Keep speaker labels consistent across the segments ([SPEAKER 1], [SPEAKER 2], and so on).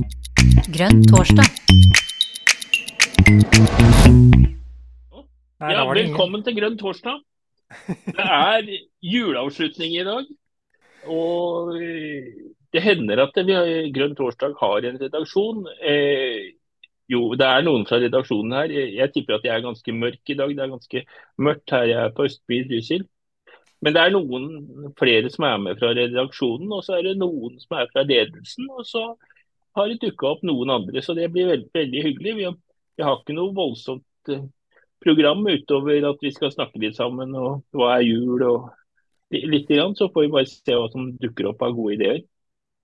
[SPEAKER 1] Grønn torsdag.
[SPEAKER 2] Nei,
[SPEAKER 3] Ja, velkommen til Grønn torsdag. Det er juleavslutning i dag. Og det hender at vi, har- Grønn torsdag har en redaksjon. Eh, jo, det er noen fra redaksjonen her. Jeg tipper at jeg er ganske mørk i dag. Det er ganske mørkt her jeg er på Østby i Trysil. Men det er noen flere som er med fra redaksjonen, og så er det noen som er fra ledelsen. Og så har det dukka opp noen andre, så det blir veldig, veldig hyggelig. Vi har, vi har ikke noe voldsomt eh, program utover at vi skal snakke litt sammen og hva er jul og litt grann, så får vi bare se hva som dukker opp av gode ideer.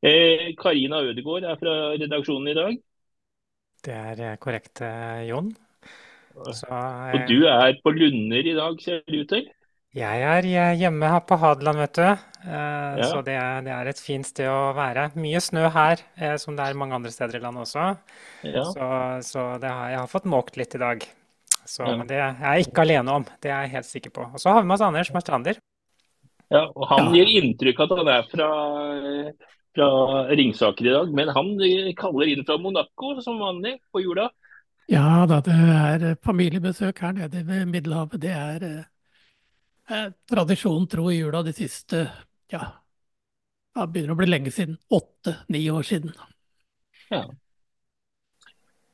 [SPEAKER 3] Eh, Karina Ødegaard er fra redaksjonen i dag,
[SPEAKER 2] Det er eh, korrekt, Jon. Så
[SPEAKER 3] og du er på Lunder i dag, ser det ut til.
[SPEAKER 2] Jeg er eh, hjemme her på Hadeland, vet du. Eh,
[SPEAKER 3] Ja.
[SPEAKER 2] Så det er, det er et fint sted å være. Mye snø her, eh, som det er mange andre steder i landet også.
[SPEAKER 3] Ja.
[SPEAKER 2] Så, så det har, jeg har fått måkt litt i dag. Så,
[SPEAKER 3] Ja.
[SPEAKER 2] Men det er jeg ikke alene om, det er jeg helt sikker på. Og så har vi med oss Anders som er strander.
[SPEAKER 3] Ja, og Han
[SPEAKER 4] Ja.
[SPEAKER 3] gir inntrykk av at han er fra, fra Ringsaker i dag, men han eh, kaller inn fra Monaco som vanlig på jula.
[SPEAKER 4] Ja da, det er eh, familiebesøk her nede ved Middelhavet. Det er eh, eh, tro i jula de siste ja, det begynner å bli lenge siden. Åtte-ni år siden.
[SPEAKER 3] Ja.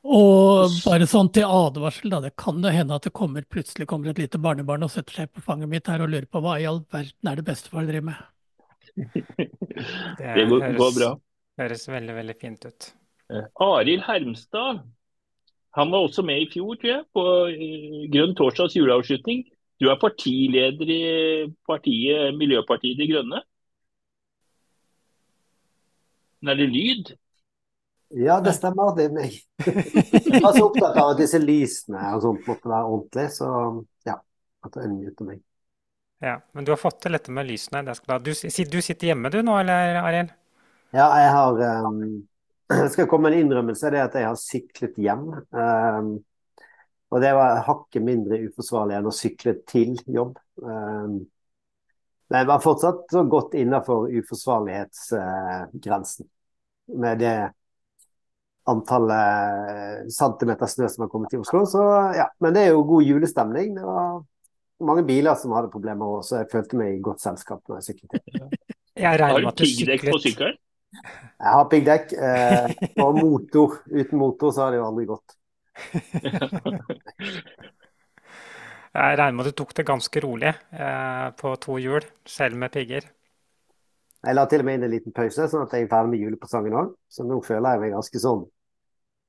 [SPEAKER 4] Og bare sånn til advarsel, da. Det kan jo hende at det kommer, plutselig kommer et lite barnebarn og setter seg på fanget mitt her og lurer på hva i all verden er det bestefar driver med.
[SPEAKER 3] Det går,
[SPEAKER 2] høres-
[SPEAKER 3] går bra.
[SPEAKER 2] Høres veldig, veldig fint ut.
[SPEAKER 3] Eh, Arild Hermstad, han var også med i fjor, tror jeg, på eh, Grønn torsdags juleavslutning. Du er partileder i partiet Miljøpartiet De Grønne. Men er det lyd?
[SPEAKER 5] Ja, det stemmer. Det er meg. Jeg var så opptatt av at disse lysene og sånt måtte være ordentlig, så ja. At det unmuter meg.
[SPEAKER 2] Ja, Men du har fått til dette med lysene. Det skal du, du, sitter hjemme du nå, eller Arild?
[SPEAKER 5] Ja, jeg har um, Jeg skal komme med en innrømmelse. Det er at jeg har syklet hjem. Um, og det var hakket mindre uforsvarlig enn å sykle til jobb. Men jeg var fortsatt så godt innafor uforsvarlighetsgrensen. med det antallet centimeter snø som har kommet til Oslo. Så ja, Men det er jo god julestemning. Det var mange biler som hadde problemer òg, så jeg følte meg i godt selskap når jeg syklet.
[SPEAKER 2] Jeg
[SPEAKER 3] Har du piggdekk på sykkelen?
[SPEAKER 5] Jeg har piggdekk eh, og motor. Uten motor så har det jo aldri gått.
[SPEAKER 2] Jeg regner med at du tok det ganske rolig eh, på to hjul, selv med pigger.
[SPEAKER 5] Jeg la til og med inn en liten pause, sånn at jeg er ferdig med julepresangen òg. Så nå føler jeg meg ganske sånn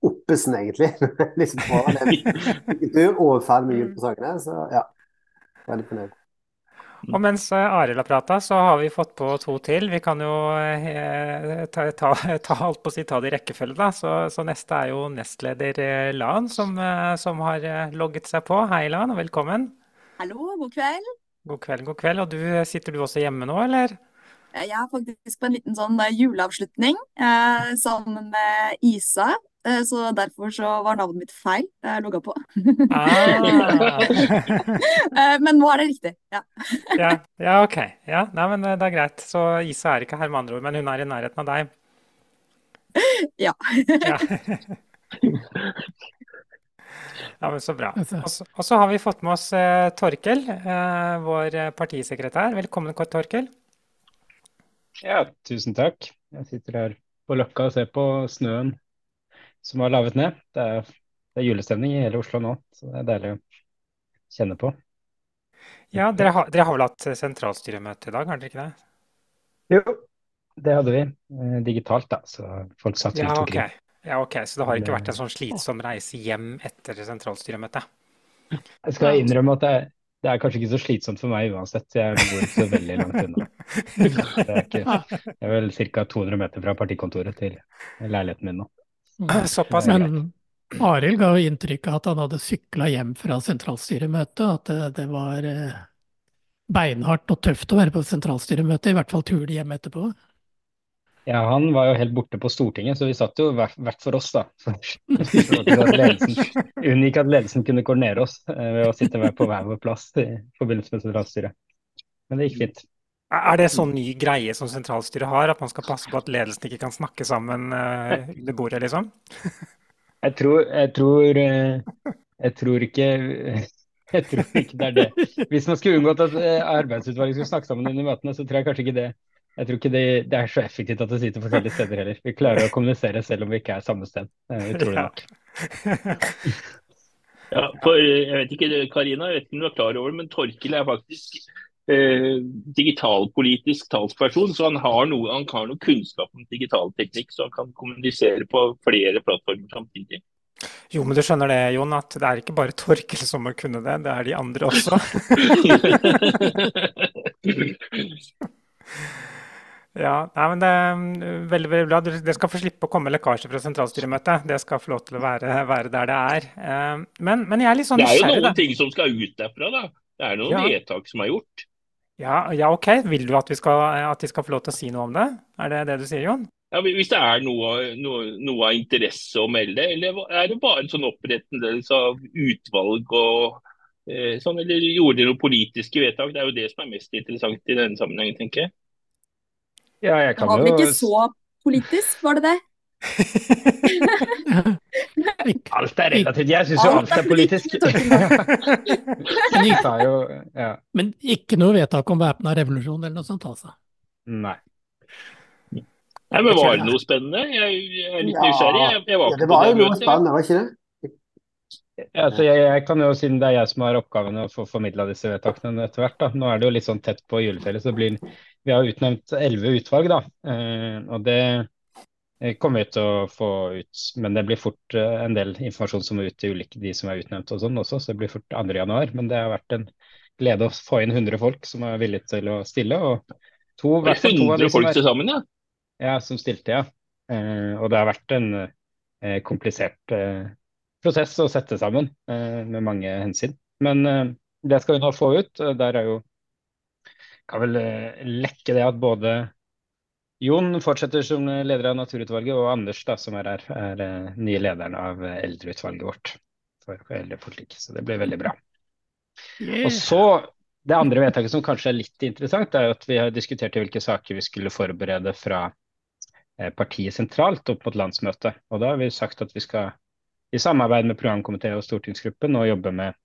[SPEAKER 5] oppesen, egentlig. liksom bare en tur og ferdig med julepresangene. Så ja, veldig fornøyd.
[SPEAKER 2] Og mens eh, Arild har prata, så har vi fått på to til. Vi kan jo eh, ta, ta, ta, alt på si, ta det i rekkefølge, da. Så, så neste er jo nestleder eh, Lan, som, eh, som har logget seg på. Hei, Lan, og velkommen.
[SPEAKER 6] Hallo, god kveld.
[SPEAKER 2] God kveld, god kveld. Og du, sitter du også hjemme nå, eller?
[SPEAKER 6] Jeg er faktisk på en liten sånn eh, juleavslutning eh, sammen med Isa. Eh, så derfor så var navnet mitt feil da jeg logga på.
[SPEAKER 2] Ah.
[SPEAKER 6] Eh, men nå er det riktig. Ja.
[SPEAKER 2] Ja, ja, OK. Ja, nei, men eh, det er greit. Så Isa er ikke her, med andre ord, men hun er i nærheten av deg.
[SPEAKER 6] Ja.
[SPEAKER 2] Ja. Ja, men så bra. Og så, har vi fått med oss eh, Torkel, eh, vår eh, partisekretær. Velkommen, Torkel.
[SPEAKER 7] Ja, tusen takk. Jeg sitter her på Løkka og ser på snøen som har lavet ned. Det er, det er julestemning i hele Oslo nå, så det er deilig å kjenne på.
[SPEAKER 2] Ja, dere har, dere har vel hatt sentralstyremøte i dag, har dere ikke det?
[SPEAKER 7] Jo, det hadde vi. Eh, digitalt, da, så folk satt
[SPEAKER 2] Ja,
[SPEAKER 7] rundt
[SPEAKER 2] OK.
[SPEAKER 7] omkring.
[SPEAKER 2] Ja, ok. Så det har ikke vært en sånn slitsom reise hjem etter sentralstyremøtet?
[SPEAKER 7] Jeg skal innrømme at er, det er kanskje ikke så slitsomt for meg uansett. Jeg bor ikke så veldig langt unna. Det er, er vel ca. 200 meter fra partikontoret til leiligheten min nå.
[SPEAKER 2] Såpass.
[SPEAKER 4] Men Arild ga jo inntrykk av at han hadde sykla hjem fra sentralstyremøtet, at det, det var eh, beinhardt og tøft å være på sentralstyremøte, i hvert fall turen hjem etterpå.
[SPEAKER 7] Ja, han var jo helt borte på Stortinget, så vi satt jo hvert, for oss, da. Så at ledelsen, unngikk at ledelsen kunne koordinere oss eh, ved å sitte på hver vår plass i forbindelse med sentralstyret. Men det gikk fint.
[SPEAKER 2] Er det sånn ny greie som sentralstyret har, at man skal passe på at ledelsen ikke kan snakke sammen uh, under bordet, liksom?
[SPEAKER 7] jeg tror, jeg tror, jeg tror ikke jeg tror ikke det er det. Hvis man skulle unngått at arbeidsutvalget skulle snakke sammen under møtene, så tror jeg kanskje ikke det jeg tror ikke det, det, er så effektivt at det sitter forskjellige steder heller. Vi klarer å kommunisere selv om vi ikke er samme sted. Utrolig nok.
[SPEAKER 3] ja, for jeg vet ikke, Karina, jeg vet ikke om du er klar over det, men Torkil er faktisk eh, digitalpolitisk talsperson. Så han har, noe, han har noe kunnskap om digital teknikk, så han kan kommunisere på flere plattformer samtidig.
[SPEAKER 2] Jo, men du skjønner det, Jon, at det er ikke bare Torkil som må kunne det, det er de andre også. Ja, nei, men det er mm, veldig veldig bra. Det skal få slippe å komme lekkasjer fra sentralstyremøtet. Det skal få lov til å være, være der det er. Eh, men, men, jeg er litt sånn
[SPEAKER 3] nysgjerrig. Det er jo noen da. ting som skal ut derfra, da. Det er noen ja. vedtak som er gjort.
[SPEAKER 2] Ja, ja, OK. Vil du at, skal, at, de skal få lov til å si noe om det? Er det det du sier, Jon?
[SPEAKER 3] Ja, Hvis det er noe, noe, noe av interesse å melde, eller er det bare en sånn opprettelse av utvalg og eh, sånn, eller gjorde de noen politiske vedtak? Det er jo det som er mest interessant i denne sammenhengen, tenker jeg.
[SPEAKER 7] Ja, jeg kan
[SPEAKER 6] det var vel ikke så politisk, var det det?
[SPEAKER 7] alt er relativt. Jeg syns jo alt er politisk.
[SPEAKER 4] jo, ja. Men ikke noe vedtak om væpna revolusjon eller noe sånt, altså?
[SPEAKER 7] Nei.
[SPEAKER 3] Nei, men Var det noe spennende? Jeg, er litt nysgjerrig. Jeg, jeg var
[SPEAKER 5] ja, det var jo noe spennende, var ikke det?
[SPEAKER 7] Ja, altså jeg, jeg, kan jo, Siden det er jeg som har oppgaven å få formidla disse vedtakene etter hvert, da. Nå er det jo litt sånn tett på juleferie, så blir vi har utnevnt elleve utvalg, da. Eh, og det eh, kommer vi til å få ut. Men det blir fort eh, en del informasjon som må ut til ulike de som er utnevnt og sånn også, så det blir fort 2. januar. Men det har vært en glede å få inn 100 folk som er villige til å stille. og
[SPEAKER 3] to, det er 100 folk til sammen, ja?
[SPEAKER 7] Ja, som stilte, ja. og det har vært en komplisert prosess å sette sammen med mange hensyn. Men det skal vi nå få ut. Der er jo kan vel eh, lekke det at både Jon fortsetter som leder av Naturutvalget, og Anders, da, som er her, er nye lederen av eldreutvalget vårt for eldrepolitikk. Så det blir veldig bra. Yeah. Og så Det andre vedtaket som kanskje er litt interessant, er at vi har diskutert i hvilke saker vi skulle forberede fra partiet sentralt opp mot landsmøtet. Og da har vi sagt at vi skal i samarbeid med programkomité og stortingsgruppen nå jobber med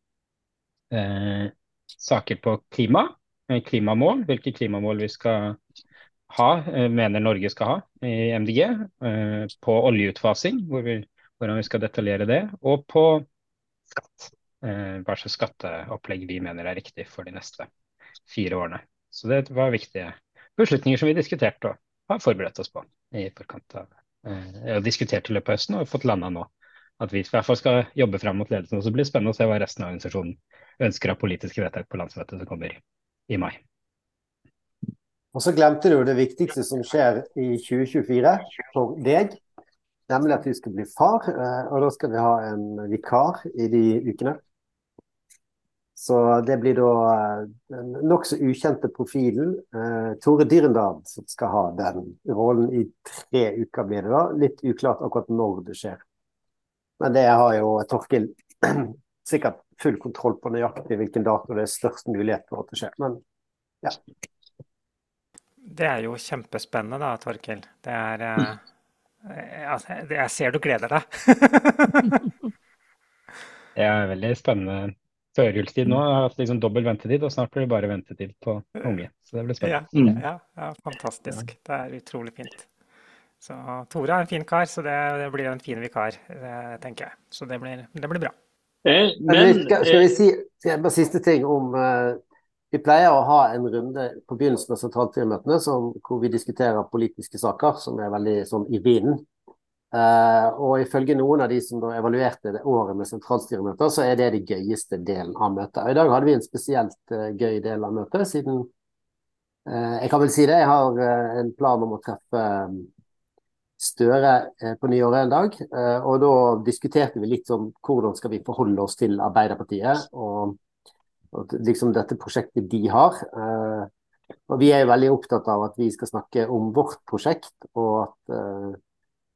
[SPEAKER 7] eh, saker på klima Eh, klimamål, hvilke klimamål vi skal ha, eh, mener Norge skal ha i MDG. Eh, på oljeutfasing, hvor vi, hvordan vi skal detaljere det. Og på skatt. Hva slags skatteopplegg vi mener er riktig for de neste fire årene. Så det var viktige beslutninger som vi diskuterte og har forberedt oss på i forkant av og diskutert i løpet av høsten og fått landa nå. At vi i hvert fall skal jobbe fram mot ledelsen. Og så blir det spennende å se hva resten av organisasjonen ønsker av politiske vedtak på landsmøtet som kommer i mai.
[SPEAKER 5] Og så glemte du det viktigste som skjer i 2024 for deg. Nemlig at du skal bli far, eh, og da skal vi ha en vikar i de ukene. Så det blir da eh, den nokså ukjente profilen eh, Tore Dyrendal som skal ha den rollen i tre uker, blir det da. Litt uklart akkurat når det skjer. Men det har jo Torkil sikkert full kontroll på nøyaktig hvilken dato det er størst mulighet for at det skjer. Men ja.
[SPEAKER 2] Det er jo kjempespennende da, Torkil. Det er eh, altså, Jeg ser du gleder deg.
[SPEAKER 7] det er veldig spennende førjulstid nå. Jeg har hatt liksom dobbel ventetid, og snart blir det bare ventetid på unge. Så det blir spennende.
[SPEAKER 2] Ja, mm. ja, ja fantastisk. Det er utrolig fint. Så Tore er en fin kar, så det, det blir en fin vikar, eh, tenker jeg. Så det blir, det blir bra.
[SPEAKER 5] Eh, men, skal, skal, vi eh, si bare siste ting om eh, Vi pleier å ha en runde på begynnelsen av sentralstyremøtene hvor vi diskuterer politiske saker som er veldig sånn i vinden. Uh, og ifølge noen av de som da evaluerte det året med sentralstyremøter, så er det den gøyeste delen av møtet. Og I dag hadde vi en spesielt uh, gøy del av møtet, siden jeg kan vel si det. Jeg har en plan om å treffe Støre eh, på nyåret en dag. Eh, og da diskuterte vi litt om hvordan skal vi forholde oss til Arbeiderpartiet og, og liksom dette prosjektet de har. Eh, og vi er jo veldig opptatt av at vi skal snakke om vårt prosjekt, og at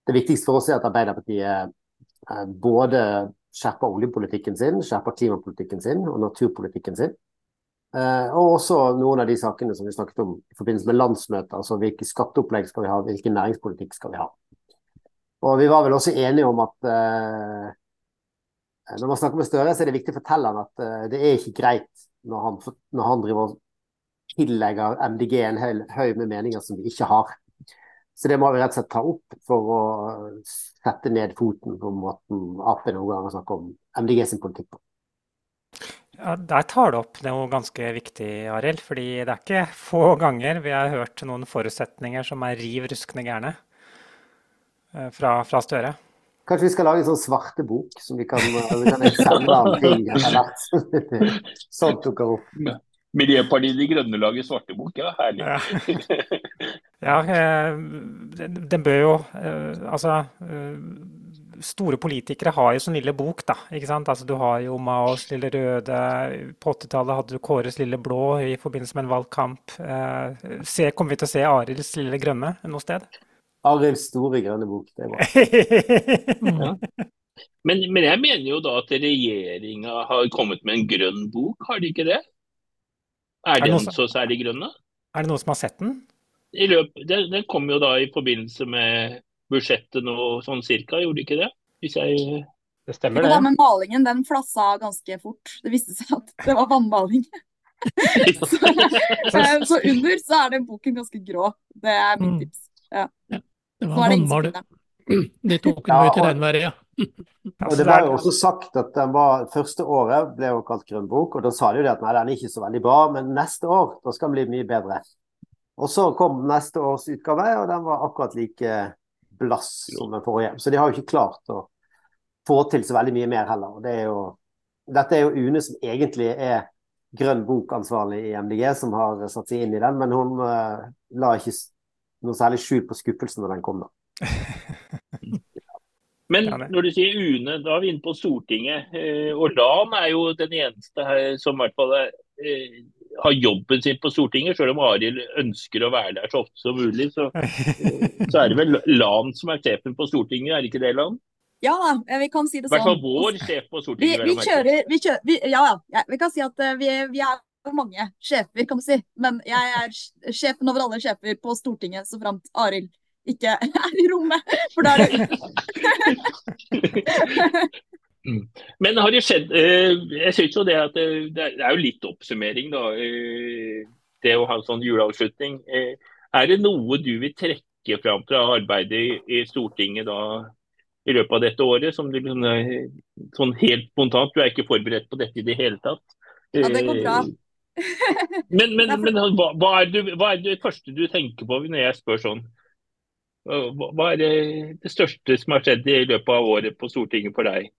[SPEAKER 5] det viktigste for oss er at Arbeiderpartiet både skjerper oljepolitikken sin, skjerper klimapolitikken sin og naturpolitikken sin. Eh, og også noen av de sakene som vi snakket om i forbindelse med landsmøter. Altså hvilke skatteopplegg skal vi ha, hvilken næringspolitikk skal vi ha. Og vi var vel også enige om at eh, når man snakker med Støre, så er det viktig å fortelle han at eh, det er ikke greit når han, når han driver og tillegger MDG en høy med meninger som vi ikke har. Så det må vi rett og slett ta opp for å sette ned foten på måten Ap noen ganger snakker om MDG sin politikk på.
[SPEAKER 2] Ja, Der tar du opp noe ganske viktig, Arild. fordi det er ikke få ganger vi har hørt noen forutsetninger som er riv ruskende gærne eh, fra, fra, Støre.
[SPEAKER 5] Kanskje vi skal lage en sånn svarte bok som vi kan, vi kan sende an ting hvert. Sånt dukker opp.
[SPEAKER 3] Miljøpartiet De Grønne lager svartebok, ja. Herlig.
[SPEAKER 2] Ja, ja eh, den bør jo eh, Altså store politikere har jo sånn lille bok, da. ikke sant? Altså, du har jo Maos lille røde. På 80-tallet hadde du Kåres lille blå i forbindelse med en valgkamp. Eh, se, kommer vi til å se Arilds lille grønne noe sted?
[SPEAKER 5] Arilds store grønne bok, det er bra.
[SPEAKER 3] ja. men, men, jeg mener jo da at regjeringa har kommet med en grønn bok, har de ikke det? Er, er den så særlig grønn, da?
[SPEAKER 2] Er det noen som har sett den?
[SPEAKER 3] Løp, den, den kom jo da i forbindelse med budsjettet nå sånn cirka, gjorde ikke det? Hvis jeg
[SPEAKER 7] Det stemmer, det.
[SPEAKER 6] Det med malingen den flassa ganske fort. Det viste seg at det var vannmaling. så, så, under så er den boken ganske grå. Det er mitt mm. tips. Ja.
[SPEAKER 4] ja det var vannmaling. Det tok den ja, til regnværet, ja.
[SPEAKER 5] Og det var jo også sagt at den var, Første året ble jo kalt grønn bok, og da sa de jo det at nei, den er ikke så veldig bra, men neste år da skal den bli mye bedre. Og så kom neste års utgave, og den var akkurat like blass som får forrige. Så de har jo ikke klart å få til så veldig mye mer heller. Det er jo, dette er jo Une som egentlig er grønn bok-ansvarlig i MDG, som har satt seg inn i den, men hun uh, la ikke noe særlig skjul på skuffelsen når den kom, da.
[SPEAKER 3] Men når du sier UNE, da er vi inne på Stortinget. Eh, og LAN er jo den eneste her som i hvert fall er, har jobben sin på Stortinget, selv om Arild ønsker å være der så ofte som mulig, så, så er det vel LAN som er sjefen på Stortinget, er det ikke det, LAN?
[SPEAKER 6] Ja da, vi kan si det
[SPEAKER 3] sånn. I hvert fall sånn. vår sjef på Stortinget.
[SPEAKER 6] Vi, vi kjører, vi kjører vi, ja, ja, vi kan si at eh, vi, vi er mange sjefer, kan du si. Men jeg er sjefen over alle sjefer på Stortinget, så framt Arild ikke er i rommet. For da er det.
[SPEAKER 3] Men har det skjedd eh, Jeg syns jo det at det er jo litt oppsummering, da. Eh, det å ha en sånn juleavslutning. Eh, er det noe du vil trekke fram fra arbeidet i Stortinget da i løpet av dette året, som du liksom, sånn helt spontant Du er ikke forberedt på dette i det hele tatt.
[SPEAKER 6] Ja, det går bra.
[SPEAKER 3] men, men, men hva, hva, er det, hva, er det, første du tenker på når jeg spør sånn? Hva er det, det største som har skjedd i løpet av året på Stortinget for deg?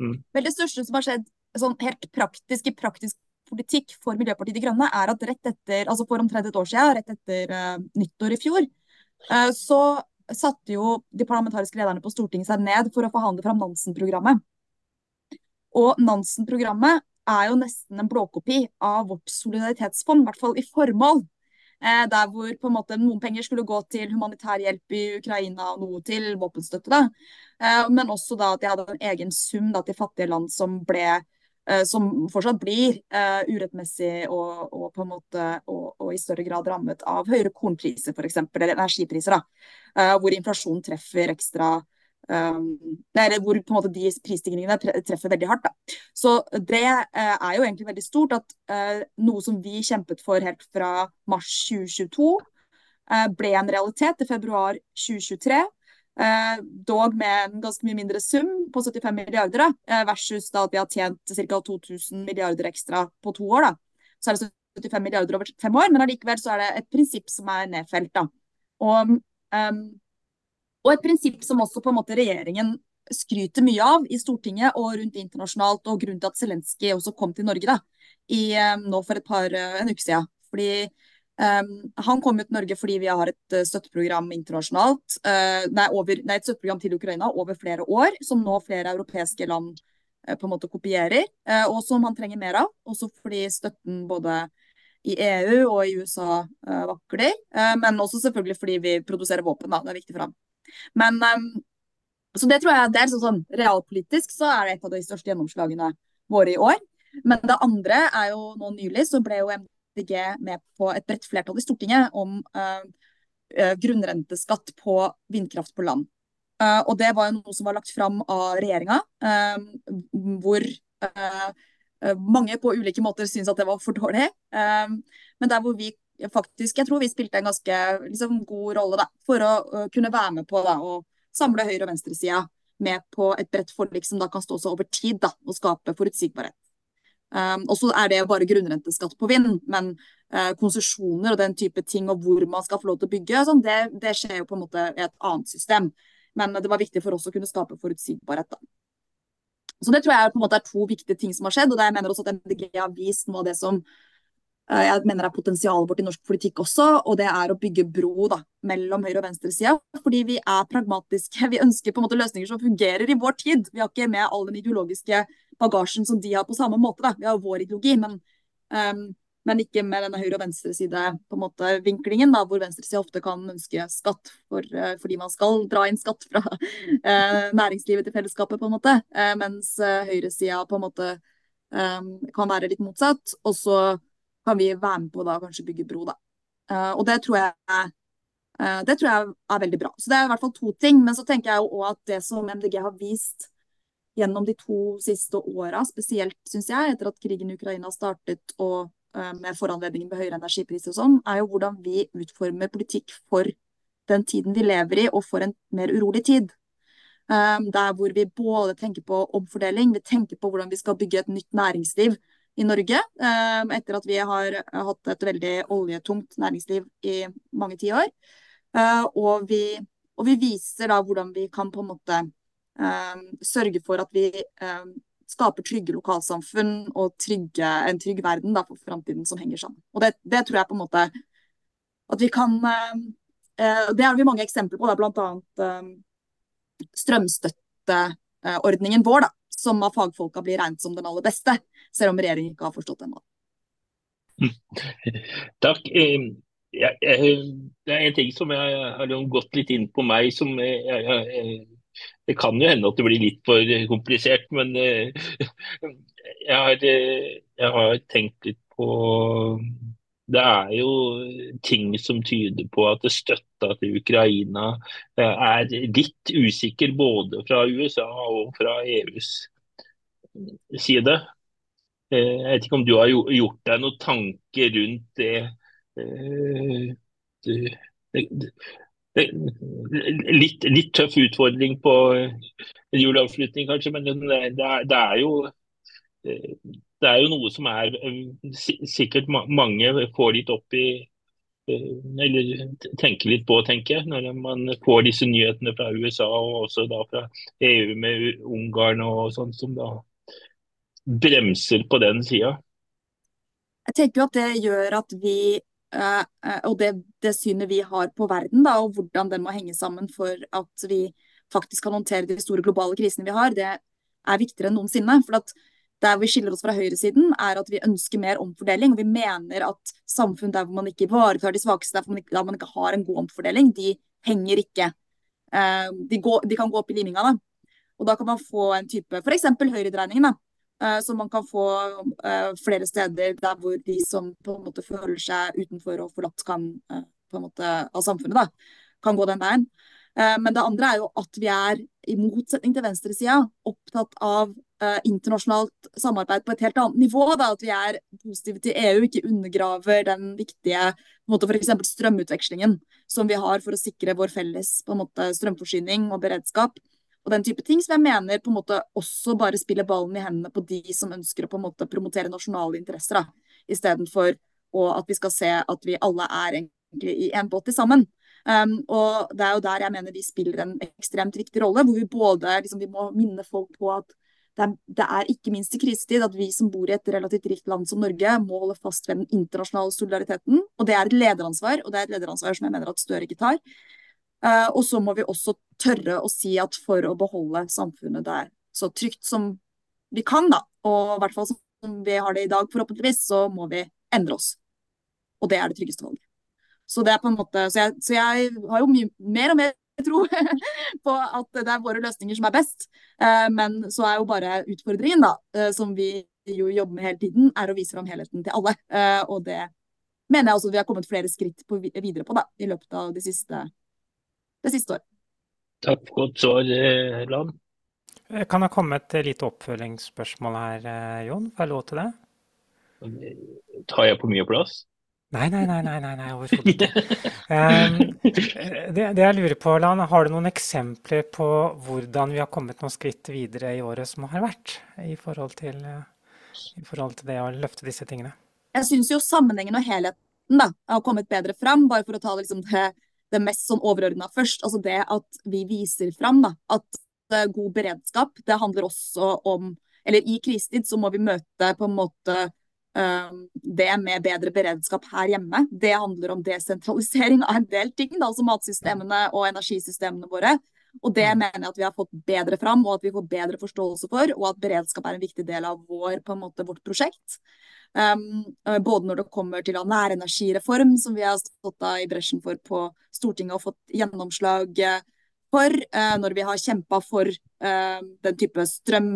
[SPEAKER 6] Mm. Vel, det største som har skjedd sånn helt praktisk i praktisk politikk for Miljøpartiet De Grønne, er at rett etter, altså for omtrent et år siden, rett etter uh, nyttår i fjor, uh, så satte jo de parlamentariske lederne på Stortinget seg ned for å forhandle fram Nansen-programmet. Og Nansen-programmet er jo nesten en blåkopi av vårt solidaritetsfond, i hvert fall i formål. Eh, der hvor på en måte noen penger skulle gå til humanitær hjelp i Ukraina og noe til våpenstøtte. Da. Eh, men også da at de hadde en egen sum da, til fattige land som ble eh, som fortsatt blir uh, urettmessig og, og, på en måte og, og, i større grad rammet av høyere kornpriser f.eks., eller energipriser. da, uh, Hvor inflasjonen treffer ekstra Um, eller hvor måte de prisstigningene treffer veldig hardt. Da. Så det uh, er jo egentlig veldig stort at uh, noe som vi kjempet for helt fra mars 2022, uh, eh, ble en realitet i februar 2023. dog med en ganske mye mindre sum på 75 milliarder, da, versus da at vi har tjent ca. 2000 milliarder ekstra på to år. Da. Så er det 75 milliarder over fem år, men allikevel så er det et prinsipp som er nedfelt. Da. Og um, og et prinsipp som også på en måte regjeringen skryter mye av i Stortinget og rundt internasjonalt, og grunnen til at Zelenskyj også kom til Norge da, i, um, nå for et par, uh, en uke siden. Fordi um, Han kom ut til Norge fordi vi har et støtteprogram internasjonalt, uh, nei, over, nei, et støtteprogram til Ukraina over flere år, som nå flere europeiske land på en måte kopierer, og som han trenger mer av. Også fordi støtten både i EU og i USA vakler, men også selvfølgelig fordi vi produserer våpen. da, Det er viktig for ham. Men um, så det tror jeg det er sånn, sånn, Realpolitisk så er det et av de største gjennomslagene våre i år. Men det andre er jo nå nylig så ble jo MDG med på et bredt flertall i Stortinget om uh, grunnrenteskatt på vindkraft på land. Uh, og det var jo noe som var lagt fram av regjeringa, uh, hvor mange på ulike måter syns at det var for dårlig. men der hvor vi faktisk, jeg tror vi spilte en ganske liksom, god rolle da, for å kunne være med på da, å samle høyre- og venstresida med på et bredt forlik som da kan stå seg over tid da, og skape forutsigbarhet. Um, og så er det bare grunnrenteskatt på vind, men uh, konsesjoner og den type ting og hvor man skal få lov til å bygge, sånn, det, det, skjer jo på en måte i et annet system. Men det var viktig for oss å kunne skape forutsigbarhet. da. Så Det tror jeg på en måte er to viktige ting som har skjedd. og det jeg mener også at MDG har vist noe av det som uh, jeg mener er potensialet vårt i norsk politikk også, og det er å bygge bro da, mellom høyre- og venstresida. Fordi vi er pragmatiske. Vi ønsker på en måte løsninger som fungerer i vår tid. Vi har ikke med all den ideologiske bagasjen som de har på samme måte. Da. Vi har vår ideologi, men, um, men ikke med denne høyre- og venstreside-vinklingen, hvor venstresida ofte kan ønske skatt for, uh, fordi man skal dra inn skatt fra uh, næringslivet til fellesskapet, på en måte. Uh, mens høyresida på en måte um, kan være litt motsatt. Og så kan vi være med på da kanskje bygge bro, da. og det tror jeg det tror jeg er veldig bra. Så Det er i hvert fall to ting. Men så tenker jeg jo også at det som MDG har vist gjennom de to siste åra, spesielt syns jeg, etter at krigen i Ukraina startet og uh, med foranledningen med høyere energipriser og sånn, er jo hvordan vi utformer politikk for den tiden vi lever i, og for en mer urolig tid. Um, der hvor vi både tenker på omfordeling, vi tenker på hvordan vi skal bygge et nytt næringsliv i Norge. Um, etter at vi har hatt et veldig oljetungt næringsliv i mange tiår. Uh, og, og vi viser da hvordan vi kan på en måte sørge for at vi skaper trygge lokalsamfunn og trygge, en trygg verden da, for framtiden som henger sammen. Og det, det, tror jeg på en måte at vi kan eh, Det har vi mange eksempler på, bl.a. strømstøtteordningen vår, da, som av fagfolka blir regnet som den aller beste, selv om regjeringen ikke har forstått det ennå.
[SPEAKER 3] Takk. Ja, det er en ting som jeg har gått litt inn på meg, som jeg, jeg, det kan jo hende at det blir litt for komplisert, men eh, jeg har, eh, har tenkt litt på det er jo ting som tyder på at støtta til Ukraina eh, er litt usikker både fra USA og fra EUs side. Jeg vet ikke om du har gjort deg noen tanker rundt det. det, Litt, litt, tøff utfordring på en juleavslutning, kanskje, men det det er, jo det er jo noe som er sikkert mange får litt opp i eller tenker litt på, tenker jeg, når man får disse nyhetene fra USA og også da fra EU med Ungarn og sånn, som da bremser på den sida.
[SPEAKER 6] Jeg tenker jo at det gjør at vi Eh, eh, og det, det, synet vi har på verden, da, og hvordan den må henge sammen for at vi faktisk kan håndtere de store globale krisene vi har, det er viktigere enn noensinne. For at der vi skiller oss fra høyresiden, er at vi ønsker mer omfordeling. og Vi mener at samfunn der hvor man ikke ivaretar de svakeste, der man ikke, der man ikke har en god omfordeling, de henger ikke. Eh, de, går, de kan gå opp i liminga. da. Og da kan man få en type F.eks. høyredreiningen. da som man kan få uh, flere steder der hvor de som på en måte føler seg utenfor og forlatt kan, uh, på en måte, av samfunnet, da, kan gå den veien. Men det andre er jo at vi er, i motsetning til venstresida, opptatt av internasjonalt samarbeid på et helt annet nivå. Da, at vi er positive til EU, ikke undergraver den viktige f.eks. strømutvekslingen som vi har for å sikre vår felles måte, strømforsyning og beredskap og den type ting, som jeg mener på en måte også bare spiller ballen i hendene på de som ønsker å på en måte promotere nasjonale interesser, da, istedenfor at vi skal se at vi alle er egentlig i en båt sammen. Um, og Det er jo der jeg mener vi spiller en ekstremt viktig rolle, hvor vi både liksom, vi må minne folk på at det er, det er, ikke minst i krisetid at vi som bor i et relativt rikt land som Norge, må holde fast ved den internasjonale solidariteten. Og Det er et lederansvar, og det er et lederansvar som jeg mener at Støre ikke tar. Uh, og så må vi også tørre å si at for å beholde samfunnet der så trygt som vi kan, da, og i hvert fall som vi har det i dag, forhåpentligvis, så må vi endre oss. Og det er det tryggeste valget. Så det er på en måte, så jeg, så jeg har jo mye mer og mer tro på at det er våre løsninger som er best. Uh, men så er jo bare utfordringen, da, uh, som vi jo jobber med hele tiden, er å vise fram helheten til alle. Og det mener jeg også vi har kommet flere skritt på, videre på da, i løpet av de siste, det siste året.
[SPEAKER 3] Takk for godt svar, Land.
[SPEAKER 2] Kan det komme et lite oppfølgingsspørsmål her, Jon? Får jeg lov til det?
[SPEAKER 3] Tar jeg på mye plass?
[SPEAKER 2] Nei, nei, nei, nei, nei, nei overhodet ikke. Um, det, det, jeg lurer på, Lan, har du noen eksempler på hvordan vi har kommet noen skritt videre i året som har vært, i forhold til, i forhold til det å løfte disse tingene?
[SPEAKER 6] Jeg syns jo sammenhengen og helheten da, har kommet bedre fram, bare for å ta liksom det, det, mest sånn overordna først. Altså det at vi viser fram da, at god beredskap, det handler også om Eller i krisetid så må vi møte på en måte Ehm, det med bedre beredskap her hjemme, det handler om desentralisering av en del ting, da, altså matsystemene og energisystemene våre. Og det mm. mener jeg at vi har fått bedre fram, og at vi får bedre forståelse for. Og at beredskap er en viktig del av vår, på en måte, vårt prosjekt. Um, både når det kommer til nærenergireform, som vi har stått i bresjen for på Stortinget og fått gjennomslag for. Uh, når vi har kjempa for uh, den type strøm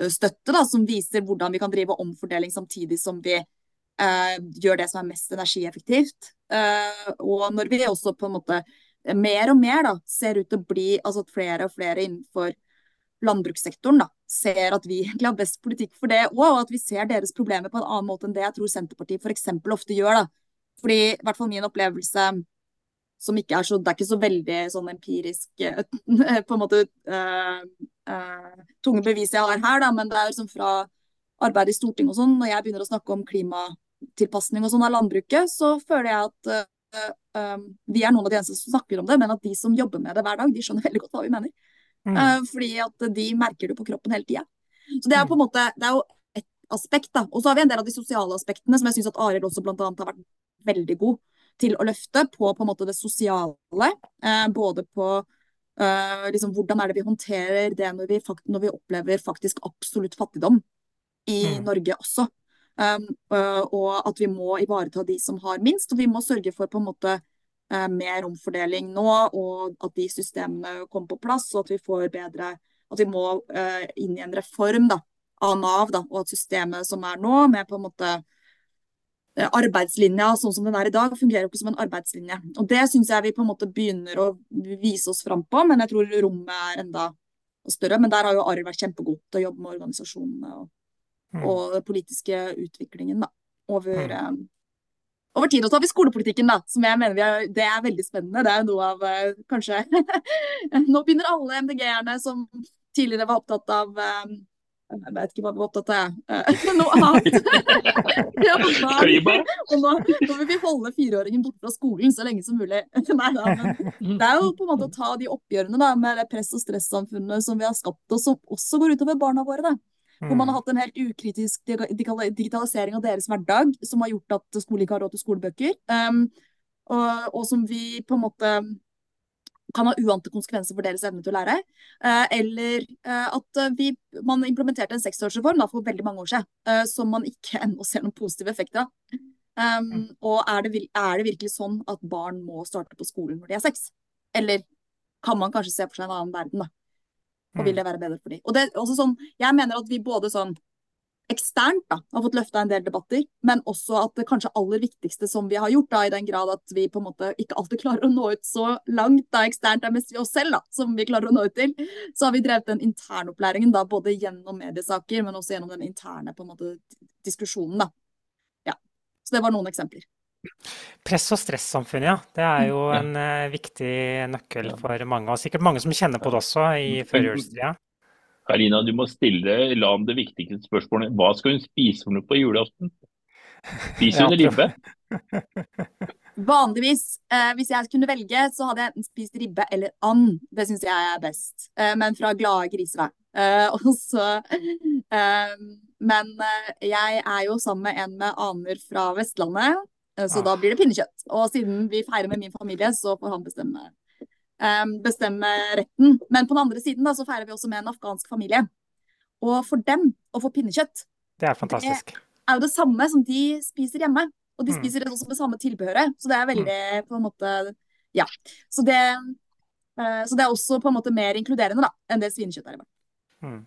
[SPEAKER 6] Eh, da, som viser hvordan vi kan drive omfordeling samtidig som vi uh, gjør det som er mest energieffektivt. Eh, og når vi også på en måte mer og mer da, ser ut til å bli altså at flere og flere innenfor landbrukssektoren da, ser at vi egentlig har best politikk for det òg, og at vi ser deres problemer på en annen måte enn det jeg tror Senterpartiet f.eks. ofte gjør. da. Fordi i hvert fall min opplevelse som ikke er så Det er ikke så veldig sånn empirisk på en måte uh, uh, tunge bevis jeg har her, da, men det er liksom fra arbeid i Stortinget og sånn, når jeg begynner å snakke om klimatilpasning og sånn av landbruket, så føler jeg at um, vi er noen av de eneste som snakker om det, men at de som jobber med det hver dag, de skjønner veldig godt hva vi mener. Mm. fordi at de merker det på kroppen hele tida. Så det er på en måte, det er jo et aspekt, da. Og så har vi en del av de sosiale aspektene som jeg syns at Arild også blant annet har vært veldig god til å løfte på, på en måte det sosiale. Uh, både på uh, liksom, hvordan er det vi håndterer det når vi, når vi opplever faktisk absolutt fattigdom i mm. Norge også. Um, og at vi må ivareta de som har minst. Og vi må sørge for på en måte uh, mer omfordeling nå, og at de systemene kommer på plass. Og at vi får bedre At vi må uh, inn i en reform da, av Nav, da, og at systemet som er nå, med på en måte Eh, arbeidslinja sånn som den er i dag, fungerer ikke som en arbeidslinje. Og Det syns jeg vi på en måte begynner å vise oss fram på, men jeg tror rommet er enda større. Men der har jo Arild vært kjempegod til å jobbe med organisasjonene og. Og den politiske utviklingen da, over, mm. um, over tid. Og så har vi skolepolitikken, da, som jeg mener er, det er veldig spennende. Det er jo noe av uh, kanskje Nå begynner alle MDG-erne som tidligere var opptatt av um, jeg vet ikke hva vi var opptatt av, noe annet. ja? Og nå, nå, vil vi holde fireåringen borte fra skolen så lenge som mulig. Nei, da, men det er jo på en måte å ta de oppgjørene da, med det press- og stressamfunnet som vi har skapt, og som også går utover barna våre. Da. Hvor man har hatt en helt ukritisk digitalisering av deres hverdag, som har gjort at skolen ikke har råd til skolebøker. Um, og, og som vi på en måte kan ha uante konsekvenser for deres evne til å lære. Uh, eller uh, at eh, vi, man implementerte en seksårsreform da, for veldig mange år siden som man ikke ennå ser noen positive effekter av. Um, og er det, er det, virkelig sånn at barn må starte på skolen når de er seks? Eller kan man kanskje se for seg en annen verden, da? Og vil mm. det være bedre for dem? Og det er også sånn, jeg mener at vi både sånn eksternt da, har fått løfta en del debatter, men også at det kanskje aller viktigste som vi har gjort, da, i den grad at vi på en måte ikke alltid klarer å nå ut så langt da eksternt, det er mest vi oss selv da, som vi klarer å nå ut til, så har vi drevet den internopplæringen da, både gjennom mediesaker, men også gjennom den interne på en måte diskusjonen. da. Ja, Så det var noen eksempler.
[SPEAKER 2] Press- og stressamfunnet, ja. Det er jo en uh, viktig nøkkel for mange, og sikkert mange som kjenner på det også i førjulstida.
[SPEAKER 3] Karina, du må stille Lan det viktigste spørsmålet. Hva skal hun spise for noe på julaften? Spiser hun ribbe?
[SPEAKER 6] Vanligvis, eh, hvis jeg kunne velge, så hadde jeg enten spist ribbe eller and. Det syns jeg er best. Eh, men fra glade griser, eh, også, eh, men eh, jeg er jo sammen med en med aner fra Vestlandet, så ah. da blir det pinnekjøtt. Og siden vi feirer med min familie, så får han bestemme um, bestemme retten. Men på den andre siden da, så feirer vi også med en afghansk familie. Og for dem å få pinnekjøtt
[SPEAKER 2] Det er fantastisk.
[SPEAKER 6] Det er jo det samme som de spiser hjemme. Og de mm. spiser også med samme tilbehøret. Så det er veldig mm. på en måte Ja. Så det, uh, så det er også på en måte mer inkluderende da, enn det svinekjøttet er.
[SPEAKER 2] Mm.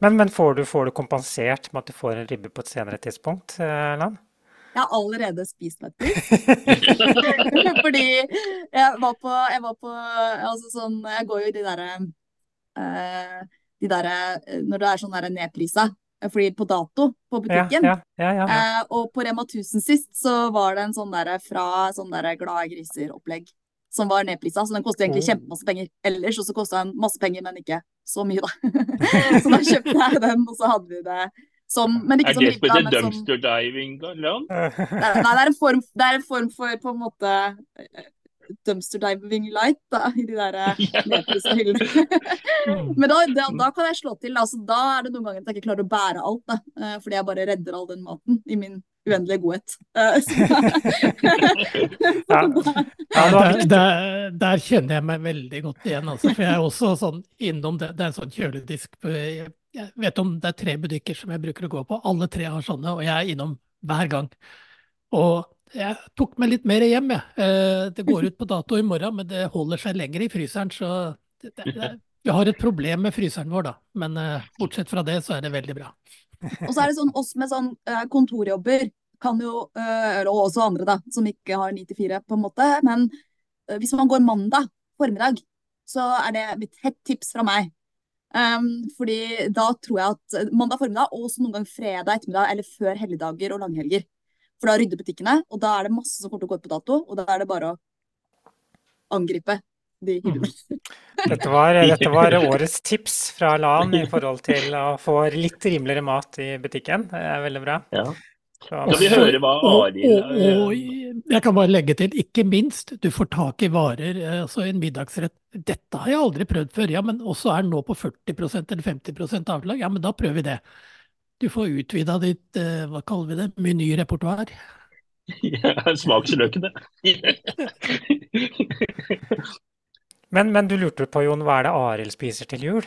[SPEAKER 2] Men, men får, du, får, du, kompensert med at du får en ribbe på et senere tidspunkt, Lan?
[SPEAKER 6] Jeg har allerede spist meg til. Fordi jeg var på, jeg var på altså sånn, Jeg går jo i de derre uh, de der, Når det er sånn derre nedprisa. Fordi på dato på butikken.
[SPEAKER 2] Ja, ja, ja,
[SPEAKER 6] uh, og på Rema 1000 sist så var det en sånn derre fra sånn derre Glade griser-opplegg som var nedprisa. Så den koster egentlig kjempemasse penger ellers, og så kosta den masse penger, men ikke så mye, da. så da kjøpte jeg den, og så hadde vi det som Men ikke
[SPEAKER 3] er
[SPEAKER 6] som
[SPEAKER 3] det som heter dumpster diving, Leon?
[SPEAKER 6] Nei, det er, en form, det er en form for på en måte dumpster diving light da, i de der nedprisa hyllene. Men da, da, da, kan jeg slå til. Altså, da er det noen ganger at jeg ikke klarer å bære alt. Da, eh, fordi jeg bare redder all den maten i min uendelige godhet.
[SPEAKER 4] ja. der, der, der, kjenner jeg meg veldig godt igjen. Altså, for jeg er også sånn innom det. Det er en sånn kjøledisk. Jeg vet om det er tre butikker som jeg bruker å gå på. Alle tre har sånne, og jeg er innom hver gang. Og jeg tok meg litt mer hjem, jeg. Eh, det går ut på dato i morgen, men det holder seg lenger i fryseren. Så det, det, vi har et problem med fryseren vår, da. Men uh, bortsett fra det, så er det veldig bra.
[SPEAKER 6] Og så er det sånn oss med sånn uh, kontorjobber kan jo, eller og også andre da, som ikke har 9 til 4 på en måte, men hvis man går mandag formiddag, så er det mitt hett tips fra meg. Um, fordi da tror jeg at mandag formiddag, og også noen gang fredag ettermiddag eller før helligdager og langhelger, for da rydder butikkene, og da er det masse som kommer til å gå ut på dato. Og da er det bare å angripe de hyllene.
[SPEAKER 2] Mm. Dette var, dette var, årets tips fra LAN i forhold til å få litt rimeligere mat i butikken. Det er veldig bra.
[SPEAKER 3] Ja. Skal vi hører hva Arild
[SPEAKER 4] Jeg kan bare legge til, ikke minst, du får tak i varer, altså en middagsrett. Dette har jeg aldri prøvd før. Ja, men også er den nå på 40% eller 50% avlag. Ja, men da prøver vi det. Du får utvida ditt, eh, hva kaller vi det, menyrepertoar.
[SPEAKER 3] Ja, smaksløkene.
[SPEAKER 2] men, men, du lurte på, Jon, hva er det Arild spiser til jul?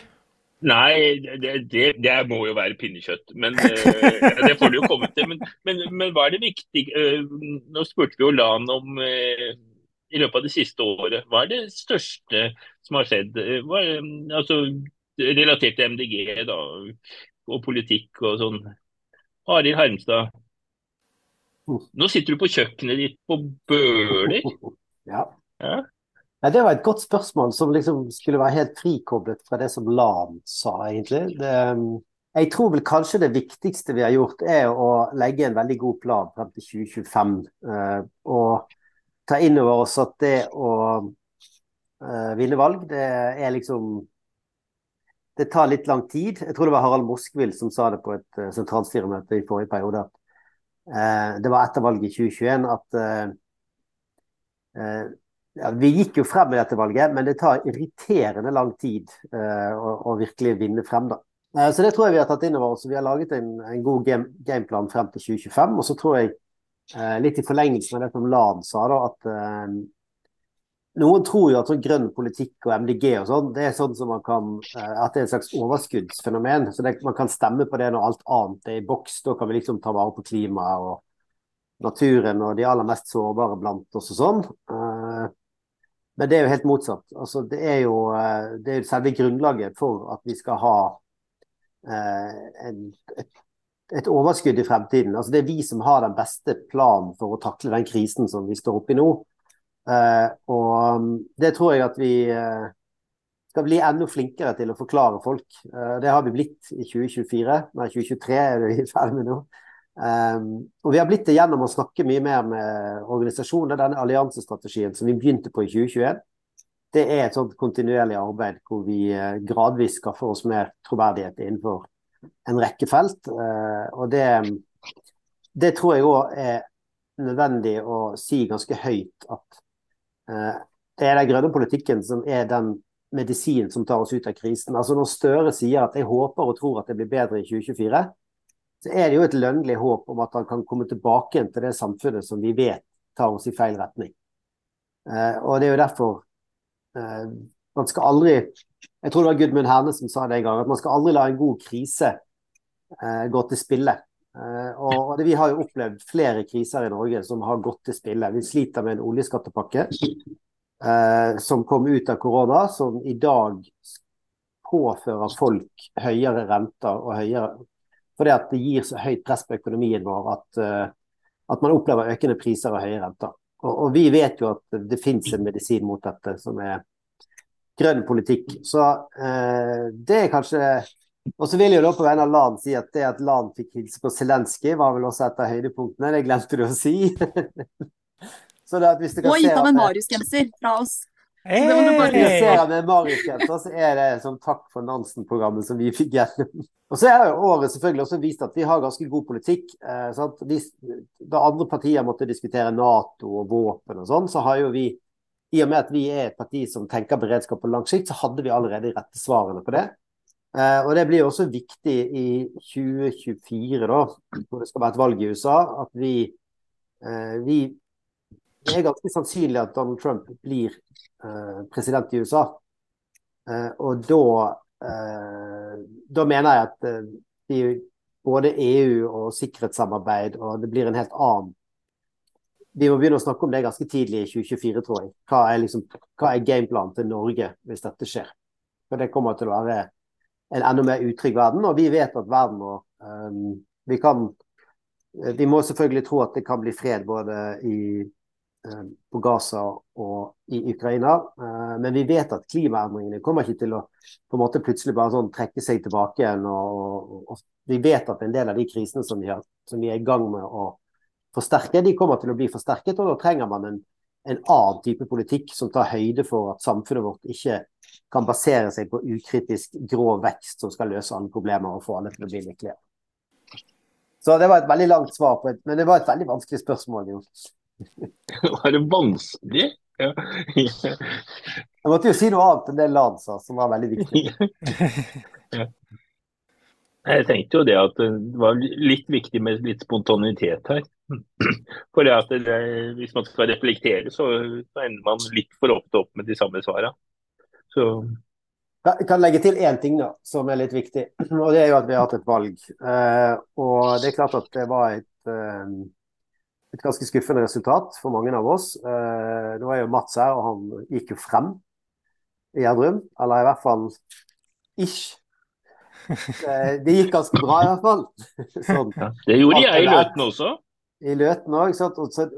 [SPEAKER 3] Nei, det, det, det, må jo være pinnekjøtt. Men uh, Det får du jo komme til. Men, men, men, hva er det viktige uh, Nå spurte vi jo Lan om uh, i løpet av det siste året. Hva er det største som har skjedd? Hva, altså, relatert til MDG da, og politikk og sånn. Arild Hermstad, nå sitter du på kjøkkenet ditt på Bøler.
[SPEAKER 5] Ja. ja. Nei, det var et godt spørsmål som liksom skulle være helt frikoblet fra det som Lan sa, egentlig. Det, jeg tror vel kanskje det viktigste vi har gjort, er å legge en veldig god plan frem til 2025. Eh, og ta inn over oss at det å eh, vinne valg, det er liksom Det tar litt lang tid. Jeg tror det var Harald Moskvild som sa det på et uh, sentralstyremøte i forrige periode. at Det var etter valget i 2021 at ja, Vi gikk jo frem i dette valget, men det tar irriterende lang tid uh, å, å, virkelig vinne frem. da. Uh, så det tror jeg vi har tatt inn over oss. Vi har laget en, en god game, gameplan frem til 2025. Og så tror jeg, uh, litt i forlengelsen av det som Lan sa, da, at noen tror jo at sånn grønn politikk og MDG og sånn, det er sånn som man kan, at det er et slags overskuddsfenomen. så det, Man kan stemme på det når alt annet er i boks. Da kan vi liksom ta vare på klimaet og naturen og de aller mest sårbare blant oss og sånn. Men det er jo helt motsatt. Altså, det, er jo, eh, det er selve grunnlaget for at vi skal ha eh, en, et, et, overskudd i fremtiden. Altså, det er vi som har den beste planen for å takle den krisen som vi står oppe i nå. Eh, og um, det tror jeg at vi eh, skal bli enda flinkere til å forklare folk. Eh, det har vi blitt i 2024. Nei, 2023 er vi ferdig med nå. Um, og Vi har blitt det gjennom å snakke mye mer med organisasjoner. Denne alliansestrategien som vi begynte på i 2021, det er et sånt kontinuerlig arbeid hvor vi uh, gradvis skaffer oss mer troverdighet innenfor en rekke felt. Uh, og det, det, tror jeg òg er nødvendig å si ganske høyt at uh, det er den grønne politikken som er den medisinen som tar oss ut av krisen. Altså Når Støre sier at jeg håper og tror at det blir bedre i 2024, så er det jo et lønnlig håp om at han kan komme tilbake igjen til det samfunnet som vi vet tar oss i feil retning. Eh, og det er jo derfor eh, man skal aldri Jeg tror det var Gudmund Herne som sa det en gang, at man skal aldri la en god krise eh, gå til spille. Og det, Vi har jo opplevd flere kriser i Norge som har gått til spille. Vi sliter med en oljeskattepakke som kom ut av korona, som i dag påfører folk høyere renter og høyere Fordi at det gir så høyt press på økonomien vår at, at man opplever økende priser og høye renter. Og, og vi vet jo at det finnes en medisin mot dette, som er grønn politikk. Så eh, det er kanskje Og så vil jeg jo da på vegne av LAN si at det at LAN fikk hilse på Zelenskyj, var vel også et av høydepunktene. Det glemte du å si.
[SPEAKER 6] så det at hvis du kan og gitt ham en Marius-genser fra oss.
[SPEAKER 5] Hey! Var Hvis ser med Marius-genser, så er det som takk for Nansen-programmet som vi fikk gjennom. Og så er det jo året selvfølgelig også vist at vi har ganske god politikk. Eh, da andre partier måtte diskutere Nato og våpen og sånn, så har jo vi i og med at vi er et parti som tenker beredskap på lang sikt, så hadde vi allerede de rette svarene på det. Eh, og Det blir også viktig i 2024, da, hvor det skal være et valg i USA, at vi, eh, vi Det er ganske sannsynlig at Donald Trump blir eh, president i USA. Eh, og da, eh, da mener jeg at eh, vi, både EU og sikkerhetssamarbeid og det blir en helt annen vi må begynne å snakke om det ganske tidlig i 2024, tror jeg. Hva er, liksom, hva er gameplanen til Norge hvis dette skjer? For det kommer til å være en enda mer utrygg verden. Og vi vet at verden må um, vi, kan, vi må selvfølgelig tro at det kan bli fred både i, på Gaza og i Ukraina. Uh, men vi vet at klimaendringene kommer ikke til å på en måte plutselig bare sånn trekke seg tilbake igjen. Og, og, vi vet at en del av de krisene som vi, har, som vi er i gang med å forsterke, de kommer til å bli forsterket. Og da trenger man en, en annen type politikk som tar høyde for at samfunnet vårt ikke kan basere seg på ukritisk grå vekst som skal løse alle problemer og få alle til å bli lykkelige. Så det var et veldig langt svar på et, men det var et veldig vanskelig spørsmål. Jo.
[SPEAKER 3] Var det vanskelig? Ja.
[SPEAKER 5] Jeg måtte jo si noe annet enn det Lan sa, som var veldig viktig. ja.
[SPEAKER 3] Jeg tenkte jo det at det var litt viktig med litt spontanitet her. For det at det, hvis man skal reflektere, så ender man litt for ofte opp med de samme svarene. Så
[SPEAKER 5] jeg kan legge til én ting da, som er litt viktig, og det er jo at vi har hatt et valg. Eh, og det er klart at det var et, eh, et ganske skuffende resultat for mange av oss. Eh, det var jo Mats her, og han gikk jo frem i Gjerdrum. Eller i hvert fall ish. Eh, det gikk ganske bra, i hvert fall.
[SPEAKER 3] Sånn. Ja, det gjorde jeg i Løten også.
[SPEAKER 5] I Løten òg.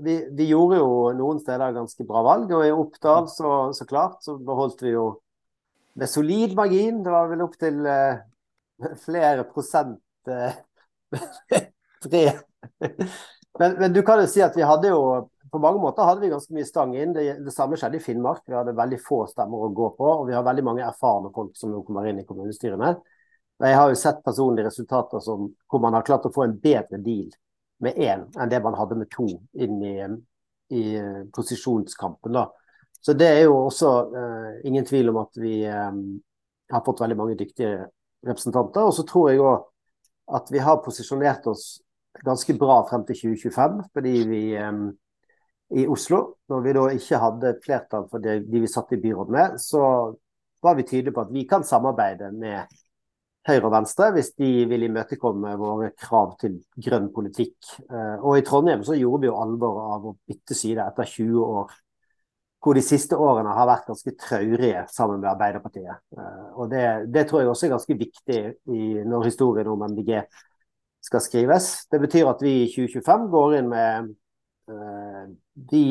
[SPEAKER 5] Vi, vi, gjorde jo noen steder ganske bra valg. Og i Oppdal, så, så klart, så beholdt vi jo med solid margin. Det var vel opp til uh, flere prosent uh, tre. Men, men, du kan jo si at vi hadde jo på mange måter hadde vi ganske mye stang inn. Det, det, samme skjedde i Finnmark. Vi hadde veldig få stemmer å gå på. Og vi har veldig mange erfarne folk som nå kommer inn i kommunestyrene. Jeg har jo sett personlige resultater som, hvor man har klart å få en bedre deal med én enn det man hadde med to inn i, i posisjonskampen. da. Så det er jo også uh, ingen tvil om at vi um, har fått veldig mange dyktige representanter. Og så tror jeg òg at vi har posisjonert oss ganske bra frem til 2025. Fordi vi um, i Oslo, når vi da ikke hadde flertall for det, de vi satt i byråd med, så var vi tydelige på at vi kan samarbeide med Høyre og Venstre hvis de vil imøtekomme våre krav til grønn politikk. Eh, og i Trondheim så gjorde vi jo alvor av å bytte side etter 20 år, hvor de siste årene har vært ganske traurige sammen med Arbeiderpartiet. Eh, og det, det tror jeg også er ganske viktig i, når historien om MDG skal skrives. Det betyr at vi i 2025 går inn med uh, Vi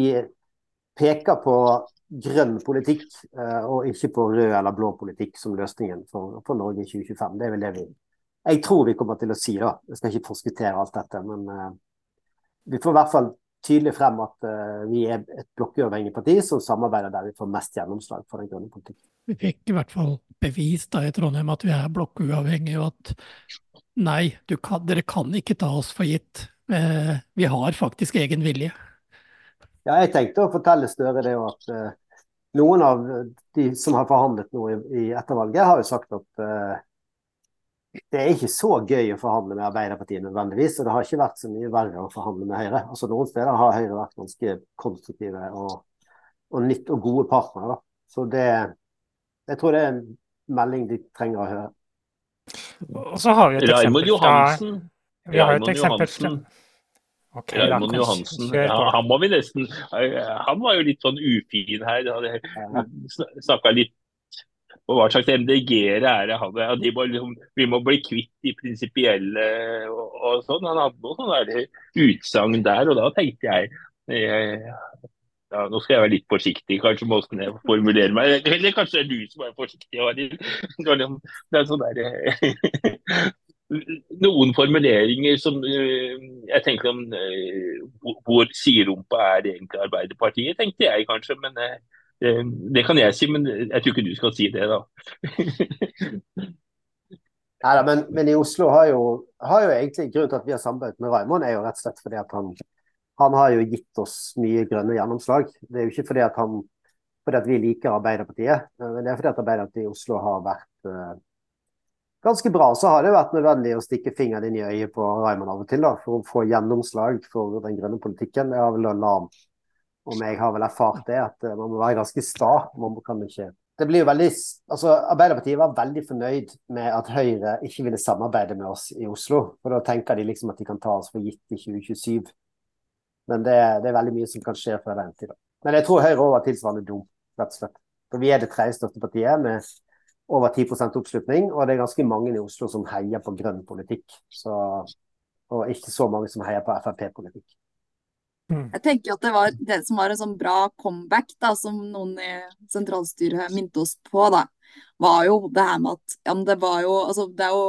[SPEAKER 5] peker på grønn politikk, eh, og ikke på rød eller blå politikk som løsningen for, for, Norge i 2025. Det er vel det vi jeg tror vi kommer til å si. da. Jeg skal ikke forskuttere alt dette, men uh, vi får i hvert fall tydelig frem at uh, vi er et blokkuavhengig parti som samarbeider der vi får mest gjennomslag for den grønne politikken.
[SPEAKER 4] Vi fikk i hvert fall bevist da i Trondheim at vi er blokkuavhengige, og at nei, kan, dere kan ikke ta oss for gitt. Eh, vi har faktisk egen vilje.
[SPEAKER 5] Ja, jeg tenkte å fortelle Støre det at noen av de som har forhandlet nå i, i ettervalget, har jo sagt at eh, det er ikke så gøy å forhandle med Arbeiderpartiet nødvendigvis. Og det har ikke vært så mye verre å forhandle med Høyre. Altså Noen steder har Høyre vært ganske konstruktive og, og nytt og gode partnere. Så det Jeg tror det er en melding de trenger å høre.
[SPEAKER 2] Og så har vi et eksempel
[SPEAKER 3] Johansen.
[SPEAKER 2] Vi har et eksempel
[SPEAKER 3] Johansen. Okay, Raymond Johansen, ja, han må vi nesten Han var jo litt sånn ufin her. Snakka litt og hva slags MDG-ere er det han ja, de må, liksom, Vi må bli kvitt de prinsipielle og, og, sånn. Han hadde noen sånne utsagn der, og da tenkte jeg, jeg ja, Nå skal jeg være litt forsiktig kanskje hvordan jeg formulerer meg. Eller kanskje det er du som er forsiktig. Liksom, det er sånn der, noen formuleringer som uh, jeg tenker om uh, Hvor siderumpa er egentlig Arbeiderpartiet, tenkte jeg kanskje. Men det kan jeg si, men jeg tror ikke du skal si det, da.
[SPEAKER 5] Neida, men, men, i Oslo har jo, har jo egentlig grunnen til at vi har samarbeidet med Raymond, er jo rett og slett fordi at han, han har jo gitt oss mye grønne gjennomslag. Det er jo ikke fordi at, han, fordi at vi liker Arbeiderpartiet, men det er fordi at Arbeiderpartiet i Oslo har vært uh, ganske bra. Så har det vært nødvendig å stikke fingeren inn i øyet på Raymond av og til da, for å få gjennomslag for den grønne politikken. Jeg har vel Lan om jeg har vel erfart det, at uh, man må være ganske sta. Man kan ikke det blir jo veldig, altså Arbeiderpartiet var veldig fornøyd med at Høyre ikke ville samarbeide med oss i Oslo. For da tenker de liksom at de kan ta oss for gitt i 2027. Men det, det er veldig mye som kan skje før den tid. Men jeg tror Høyre òg var tilsvarende dum, rett og slett. For vi er det tredje største partiet med over 10% oppslutning, og det er ganske mange i Oslo som heier på grønn politikk. Så, og ikke så mange som heier på Frp-politikk.
[SPEAKER 6] Mm. Jeg tenker at det var det som var en sånn bra comeback, da, som noen i sentralstyret minte oss på, da, var jo det her med at ja, det var jo Altså, det er jo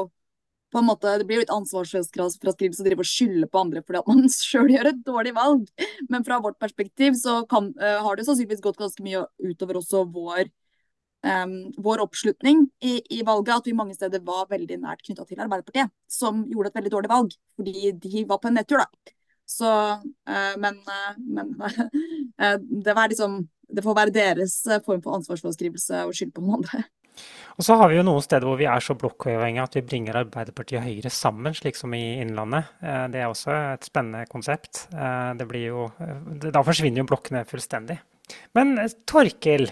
[SPEAKER 6] på en måte, Det blir litt ansvarsfraskrivelse å drive og skylde på andre fordi at man sjøl gjør et dårlig valg. Men fra vårt perspektiv så kan, uh, har det sannsynligvis gått ganske mye utover også vår, um, vår oppslutning i, i, valget. At vi mange steder var veldig nært knytta til Arbeiderpartiet, som gjorde et veldig dårlig valg. Fordi de var på en nedtur, da. Så, uh, men, uh, men det var liksom Det får være deres form for ansvarsfraskrivelse å skylde på noen andre.
[SPEAKER 2] Og så har vi jo noen steder hvor vi er så blokkavhengige at vi bringer Arbeiderpartiet og Høyre sammen, slik som i Innlandet. Eh, det er også et spennende konsept. Eh, jo, da forsvinner jo blokkene fullstendig. Men eh, Torkil,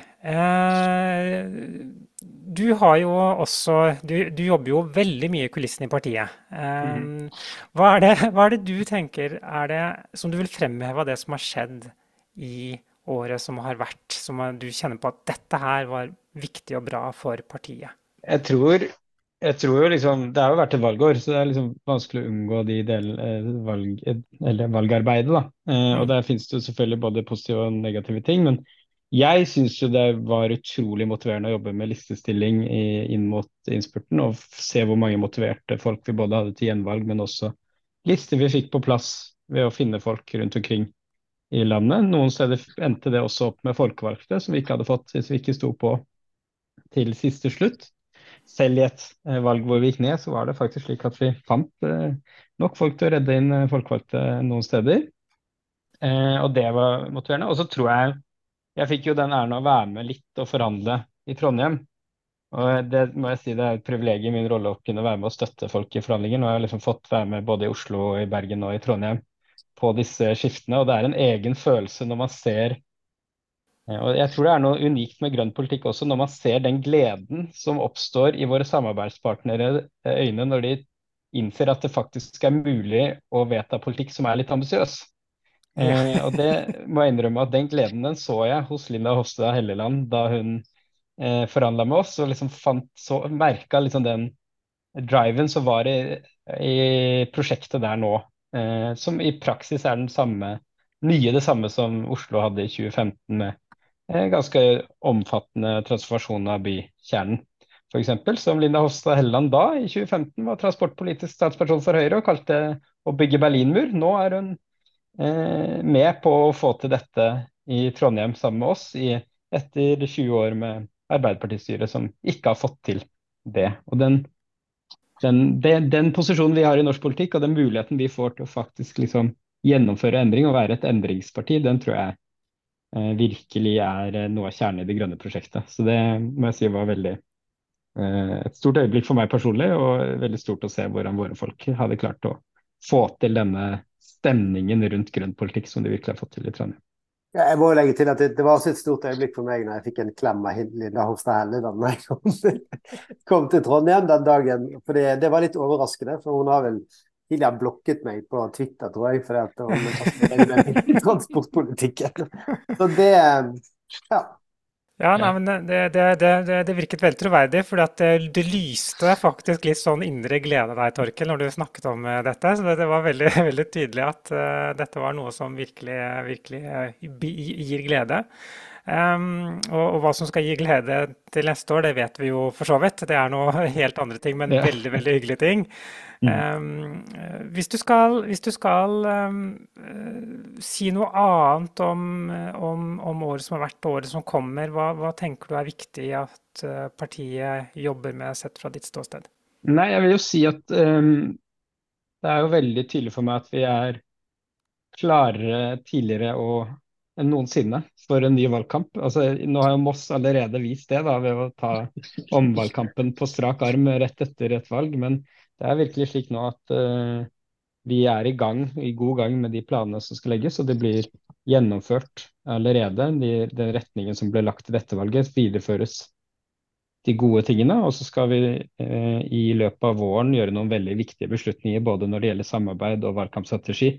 [SPEAKER 2] du har jo også du, du, jobber jo veldig mye i kulissene i partiet. Hva, er det, hva er det du tenker er det som du vil fremheve av det som har skjedd i året som har vært, som du kjenner på at dette her var viktig og bra for partiet?
[SPEAKER 7] Jeg tror, jeg tror jo liksom Det har jo vært et valgår, så det er liksom vanskelig å unngå de del, eh, valg, valgarbeidet. da. Eh, og mm. Der finnes det selvfølgelig både positive og negative ting. men jeg syns jo det var utrolig motiverende å jobbe med listestilling i, inn mot innspurten, og se hvor mange motiverte folk vi både hadde til gjenvalg, men også lister vi fikk på plass ved å finne folk rundt omkring i landet. Noen steder endte det også opp med folkevalgte, som vi ikke hadde fått hvis vi ikke sto på til siste slutt. Selv i et eh, valg hvor vi gikk ned, så var det faktisk slik at vi fant eh, nok folk til å redde inn eh, folkevalgte noen steder. Og det var motiverende. Og så tror jeg Jeg fikk jo den æren å være med litt og forhandle i Trondheim. Og det må jeg si det er et privilegium i min rolle å kunne være med og støtte folk i forhandlinger. Nå har jeg liksom fått være med både i Oslo, i Bergen og i Trondheim på disse skiftene. Og det er en egen følelse når man ser og jeg tror det er noe unikt med grønn politikk også, når man ser den gleden som oppstår i våre samarbeidspartnere eh, øyne når de innser at det faktisk er mulig å vedta politikk som er litt ambisiøs. Eh, og det må jeg innrømme at den gleden den så jeg hos Linda Hofstad Helleland da hun eh, forhandla med oss, og liksom fant, så, merka liksom den driven som var i, i prosjektet der nå. Eh, som i praksis er den samme, mye det samme som Oslo hadde i 2015 med Eh, ganske omfattende transformasjon av bykjernen. F.eks. som Linda Hofstad Helleland da, i 2015, var transportpolitisk statsperson for Høyre og kalte å bygge Berlinmur. Nå er hun eh, med på å få til dette i Trondheim sammen med oss, i, etter 20 år med Arbeiderpartistyret som ikke har fått til det. Og den, den, den, den, posisjonen vi har i norsk politikk, og den muligheten vi får til å faktisk liksom gjennomføre endring og være et endringsparti, den tror jeg Eh, virkelig er eh, noe av kjernen i det grønne prosjektet. Så det må jeg si var veldig eh, et stort øyeblikk for meg personlig, og veldig stort å se hvordan våre folk hadde klart å få til denne stemningen rundt grønn politikk som de virkelig har fått til i Trondheim.
[SPEAKER 5] Ja, jeg må legge til at det, det, var også et stort øyeblikk for meg når jeg fikk en klem av Linda Hofstad Helleland da jeg kom, kom, til Trondheim den dagen. For det var litt overraskende, for hun har vel tidligere blokket meg på Twitter, tror jeg, fordi at hun transportpolitikken. Så det Ja.
[SPEAKER 2] Ja, nei, men det, det, det, det virket veldig troverdig, for det, lyste faktisk litt sånn indre glede deg, Torkel, når du snakket om eh, dette. Så det, var veldig, veldig tydelig at uh, dette var noe som virkelig, virkelig uh, gir glede. Um, og, og, hva som skal gi glede til neste år, det vet vi jo for så vidt. Det er noe helt andre ting, men ja. veldig veldig hyggelige ting. Um, hvis du skal, hvis du skal um, si noe annet om, om, om, året som har vært og året som kommer, hva, hva tenker du er viktig at uh, partiet jobber med sett fra ditt ståsted?
[SPEAKER 7] Nei, jeg vil jo si at det er jo veldig tydelig for meg at vi er klarere tidligere og enn noensinne for en ny valgkamp. Altså, nå har jo Moss allerede vist det da, ved å ta omvalgkampen på strak arm rett etter et valg. Men det er virkelig slik nå at uh, vi er i gang, i god gang med de planene som skal legges. Og det blir gjennomført allerede. De, den retningen som ble lagt til dette valget, videreføres de gode tingene. Og så skal vi eh, i løpet av våren gjøre noen veldig viktige beslutninger både når det gjelder samarbeid og valgkampstrategi.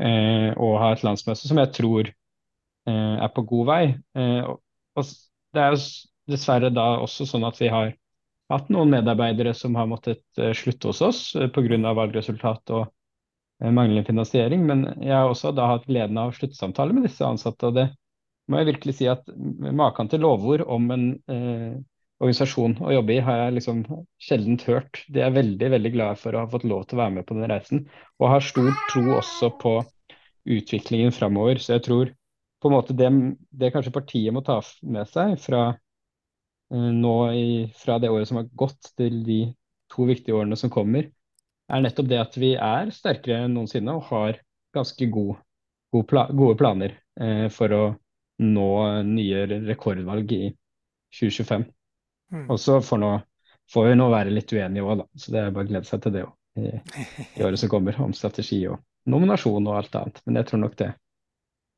[SPEAKER 7] Eh, og ha et landsmøte som jeg tror er på god vei. Eh, og det er jo dessverre da også sånn at vi har hatt noen medarbeidere som har måttet eh, slutte hos oss pga. valgresultat og manglende finansiering. Men jeg har også da hatt gleden av sluttsamtale med disse ansatte. og det må jeg virkelig si at Maken til lovord om en eh, organisasjon å jobbe i har jeg liksom sjelden hørt. De er veldig veldig glade for å ha fått lov til å være med på den reisen, og har stor tro også på utviklingen framover. Så jeg tror på en måte det, det, kanskje partiet må ta med seg fra nå i, fra det året som har gått til de to viktige årene som kommer, er nettopp det at vi er sterkere enn noensinne og har ganske god, god pla gode planer eh, for å nå nye rekordvalg i 2025. Mm. Og så får, nå, får, vi nå være litt uenige òg, da. Så det er bare å glede seg til det òg i, i året som kommer, om strategi og nominasjon og alt annet. Men jeg tror nok det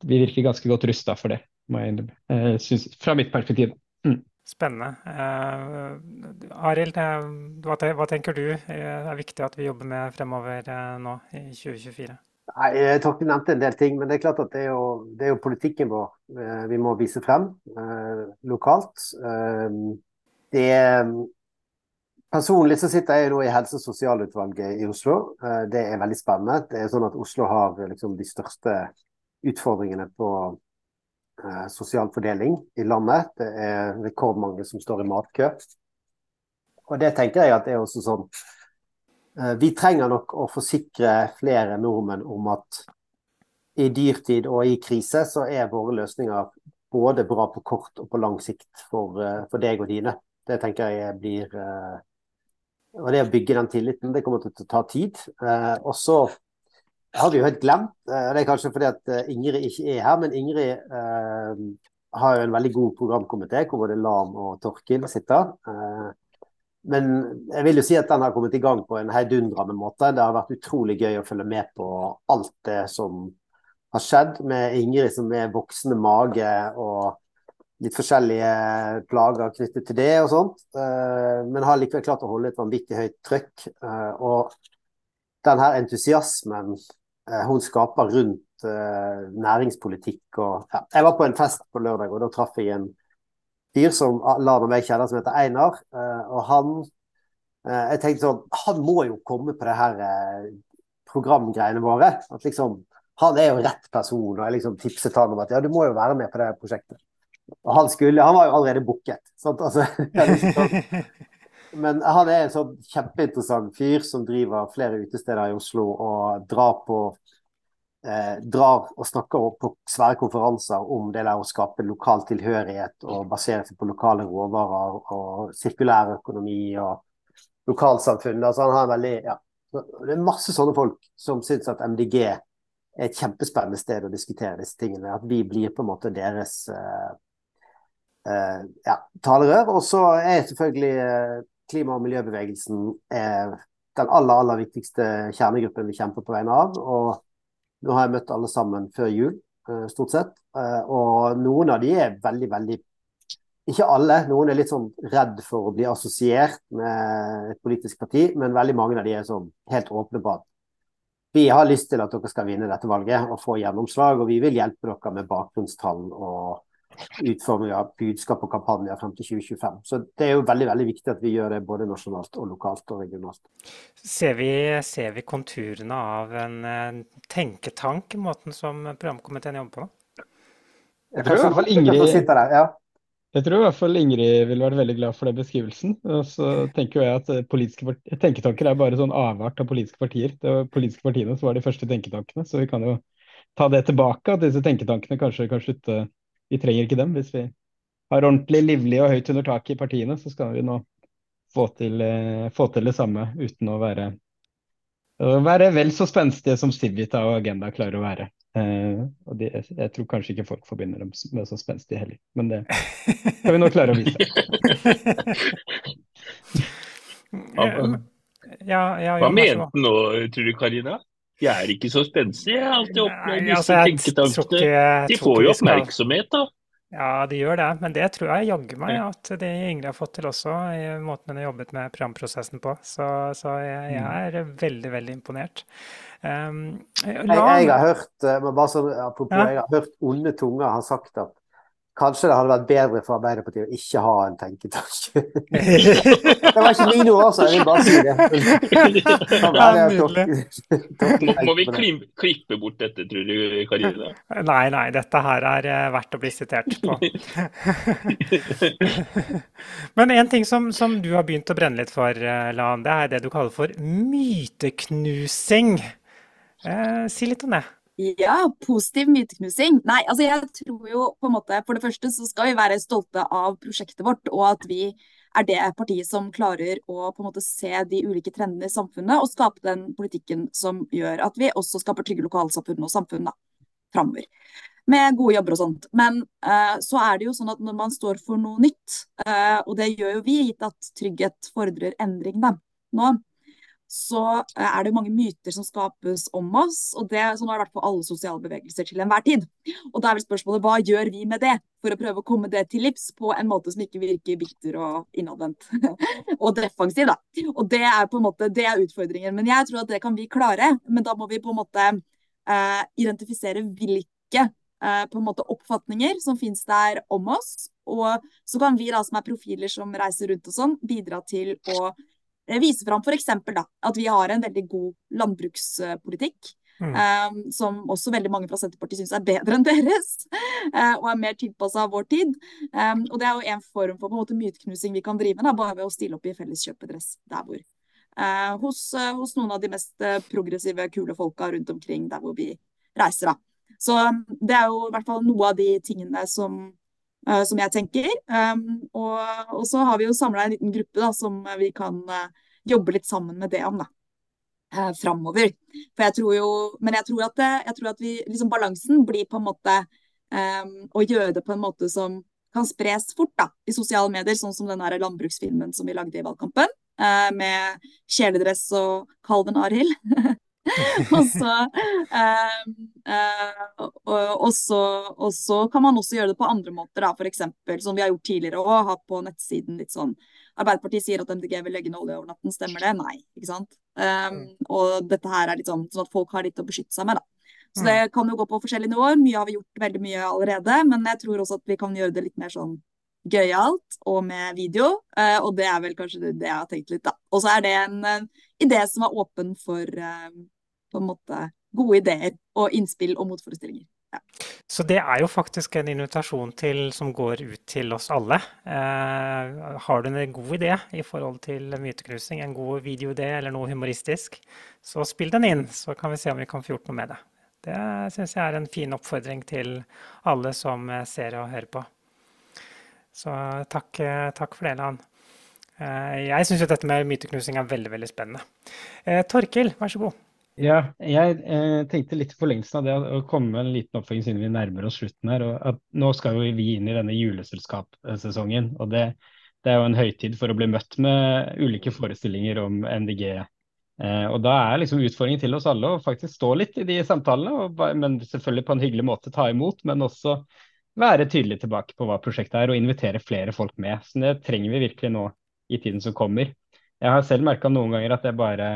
[SPEAKER 7] vi virker ganske godt rusta for det, må jeg uh, synes, fra mitt perspektiv. Mm.
[SPEAKER 2] Spennende. Uh, Arild, uh, hva, hva, tenker du er viktig at vi jobber med fremover nå i 2024?
[SPEAKER 5] Nei, Torkel nevnte en del ting, men det er klart at det er jo, det er jo politikken vår vi må vise frem lokalt. det Personlig så sitter jeg nå i helse- og sosialutvalget i Oslo. Det er veldig spennende. Det er sånn at Oslo har liksom de største utfordringene på eh, sosial fordeling i landet. Det er rekordmange som står i matkø. Og det tenker jeg at det er også sånn eh, Vi trenger nok å forsikre flere nordmenn om at i dyrtid og i krise så er våre løsninger både bra på kort og på lang sikt for, eh, for deg og dine. Det tenker jeg blir eh, Og det å bygge den tilliten, det kommer til å ta tid. Eh, og så jeg hadde jo helt glemt, og det er kanskje fordi at eh, Ingrid ikke er her, men Ingrid eh, har jo en veldig god programkomité hvor både Lam og Torkil sitter. Eh, men jeg vil jo si at den har kommet i gang på en heidundrende måte. Det har vært utrolig gøy å følge med på alt det som har skjedd med Ingrid som er voksende mage og litt forskjellige plager knyttet til det og sånt. Eh, men har likevel klart å holde et vanvittig høyt trøkk. Eh, og den her entusiasmen Eh, hun skaper rundt uh, næringspolitikk. Og, ja. Jeg var på en fest på lørdag, og da traff jeg en fyr som Lan og meg kjenner, som heter Einar. Uh, og han Jeg tenkte sånn Han må jo komme på det her programgreiene våre. At liksom Han er jo rett person, og jeg liksom tipset han om at ja, du må jo være med på det prosjektet. Og han skulle Han var jo allerede booket. Sant? Altså, men han er en sånn kjempeinteressant fyr som driver flere utesteder i Oslo og drar på eh, drar og snakker på svære konferanser om det der å skape lokal tilhørighet og basere seg på lokale råvarer og sirkulær økonomi og lokalsamfunn. Altså han har en veldig, ja, det er masse sånne folk som syns at MDG er et kjempespennende sted å diskutere disse tingene. At vi blir på en måte deres eh, uh, ja, talerør. Og så er selvfølgelig uh, klima- og miljøbevegelsen er den aller, aller viktigste kjernegruppen vi kjemper på vegne av. Og nå har jeg møtt alle sammen før jul, eh, stort sett. Eh, og noen av de er veldig, veldig Ikke alle. Noen er litt sånn redd for å bli assosiert med et politisk parti, men veldig mange av de er sånn helt åpne på at vi har lyst til at dere skal vinne dette valget og få gjennomslag, og vi vil hjelpe dere med bakgrunnstall og utforming av budskap og kampanjer frem til 2025. Så det er jo veldig veldig viktig at vi gjør det både nasjonalt og lokalt og regionalt.
[SPEAKER 2] Ser vi, ser vi konturene av en, tenketank tenketank, måten som programkomiteen jobber på?
[SPEAKER 7] Jeg tror i hvert fall Ingrid,
[SPEAKER 5] der, ja.
[SPEAKER 7] jeg tror i hvert fall Ingrid ville vært veldig glad for den beskrivelsen. Og så tenker jeg at politiske tenketanker er bare sånn avart av politiske partier. Det var politiske partiene som var de første tenketankene, så vi kan jo ta det tilbake. At disse tenketankene kanskje kan slutte Vi trenger ikke dem. Hvis vi har ordentlig livlig og høyt under taket i partiene, så skal vi nå få til, eh, få til det samme uten å være, å være vel så spenstige som Civita og Agenda klarer å være. Uh, og de, jeg tror kanskje ikke folk forbinder dem med så spenstige heller, men det skal vi nå klare å vise.
[SPEAKER 2] ja, ja,
[SPEAKER 3] Hva mente du nå, tror du, Karina? De er ikke så spenstige. Jeg har alltid opplevd disse
[SPEAKER 2] altså,
[SPEAKER 3] tenketankene. De får jo oppmerksomhet, da.
[SPEAKER 2] Ja, de gjør det. Men det tror jeg jaggu meg at det Ingrid har fått til også, i måten hun har jobbet med programprosessen på. Så, så jeg, jeg, mm. er veldig, veldig imponert. Um,
[SPEAKER 5] la... jeg, jeg, har hørt eh, bare så, apropos, ja. jeg har hørt onde tunger har sagt at Kanskje det hadde vært bedre for Arbeiderpartiet å ikke ha en tenketank. det var ikke mine ord, så jeg vil bare si det.
[SPEAKER 3] må, må vi klippe bort dette, tror du, Karine?
[SPEAKER 2] Nei, nei, dette her er eh, verdt å bli sitert på. Men en ting som, som, du har begynt å brenne litt for, eh, Lan, det er det du kaller for myteknusing. Eh, si litt om det.
[SPEAKER 6] Ja, positiv myteknusing. Nei, altså jeg tror jo på en måte For det første så skal vi være stolte av prosjektet vårt, og at vi er det partiet som klarer å på en måte se de ulike trendene i samfunnet og skape den politikken som gjør at vi også skaper trygge lokalsamfunn og samfunn da, framover. Med gode jobber og sånt. Men uh, så er det jo sånn at når man står for noe nytt, uh, og det gjør jo vi, gitt at trygghet fordrer endring da, nå, så eh, er det mange myter som skapes om oss. og det Sånn har det vært på alle sosiale bevegelser til enhver tid. Og da er vel spørsmålet hva gjør vi med det, for å prøve å komme det til livs på en måte som ikke virker bitter og innadvendt og defensiv. da. Og Det er på en måte, det er utfordringen. Men jeg tror at det kan vi klare. Men da må vi på en måte eh, identifisere hvilke uh, på en måte oppfatninger som finnes der om oss. Og så kan vi da som er profiler som reiser rundt og sånn, bidra til å Eh, vise fram f.eks. at vi har en veldig god landbrukspolitikk. Mm. Um, som også veldig mange fra Senterpartiet syns er bedre enn deres. Uh, og er mer tilpassa vår tid. Um, og det er jo en form for på en måte myteknusing vi kan drive med, bare ved å stille opp i felleskjøpedress der hvor. Uh, hos, uh, hos, noen av de mest progressive, kule folka rundt omkring der hvor vi reiser. da. Så um, det er jo i hvert fall noe av de tingene som som jeg tenker. Og, og, så har vi jo samla en liten gruppe da, som vi kan uh, jobbe litt sammen med det om. da. Uh, framover. For jeg tror jo, men jeg tror at, jeg tror at vi, liksom balansen blir på en måte um, å gjøre det på en måte som kan spres fort da, i sosiale medier, sånn som den landbruksfilmen som vi lagde i valgkampen. Med kjeledress og kalven Arild. og, så, eh, eh, og, så, og, så, kan man også gjøre det på andre måter, f.eks. som vi har gjort tidligere òg, ha på nettsiden litt sånn Arbeiderpartiet sier at MDG vil legge ned olje over natten, stemmer det? Nei. ikke sant? Um, og dette her er litt sånn, sånn at folk har litt å beskytte seg med. da. Så det kan jo gå på forskjellige nivåer. Mye har vi gjort veldig mye allerede, men jeg tror også at vi kan gjøre det litt mer sånn gøyalt og med video. Uh, og det er vel kanskje det, jeg har tenkt litt, da. Og så er det en, en idé som er åpen for uh, på en måte gode ideer og innspill og motforestillinger. Ja.
[SPEAKER 2] Så det er jo faktisk en invitasjon til, som går ut til oss alle. Eh, har du en god idé i forhold til myteknusing, en god videoidé eller noe humoristisk, så spill den inn, så kan vi se om vi kan få gjort noe med det. Det syns jeg er en fin oppfordring til alle som eh, ser og hører på. Så takk, eh, takk for det, Lan. Eh, jeg syns dette med myteknusing er veldig, veldig spennende. Eh, Torkil, vær så god.
[SPEAKER 7] Ja, jeg eh, tenkte litt i forlengelsen av det å komme med en liten oppfølging siden vi nærmer oss slutten her. at Nå skal jo vi inn i denne juleselskapssesongen. og det, det, er jo en høytid for å bli møtt med ulike forestillinger om MDG. Eh, og Da er liksom utfordringen til oss alle å faktisk stå litt i de samtalene, og, men selvfølgelig på en hyggelig måte ta imot. Men også være tydelig tilbake på hva prosjektet er, og invitere flere folk med. Så Det trenger vi virkelig nå i tiden som kommer. Jeg har selv merka noen ganger at jeg bare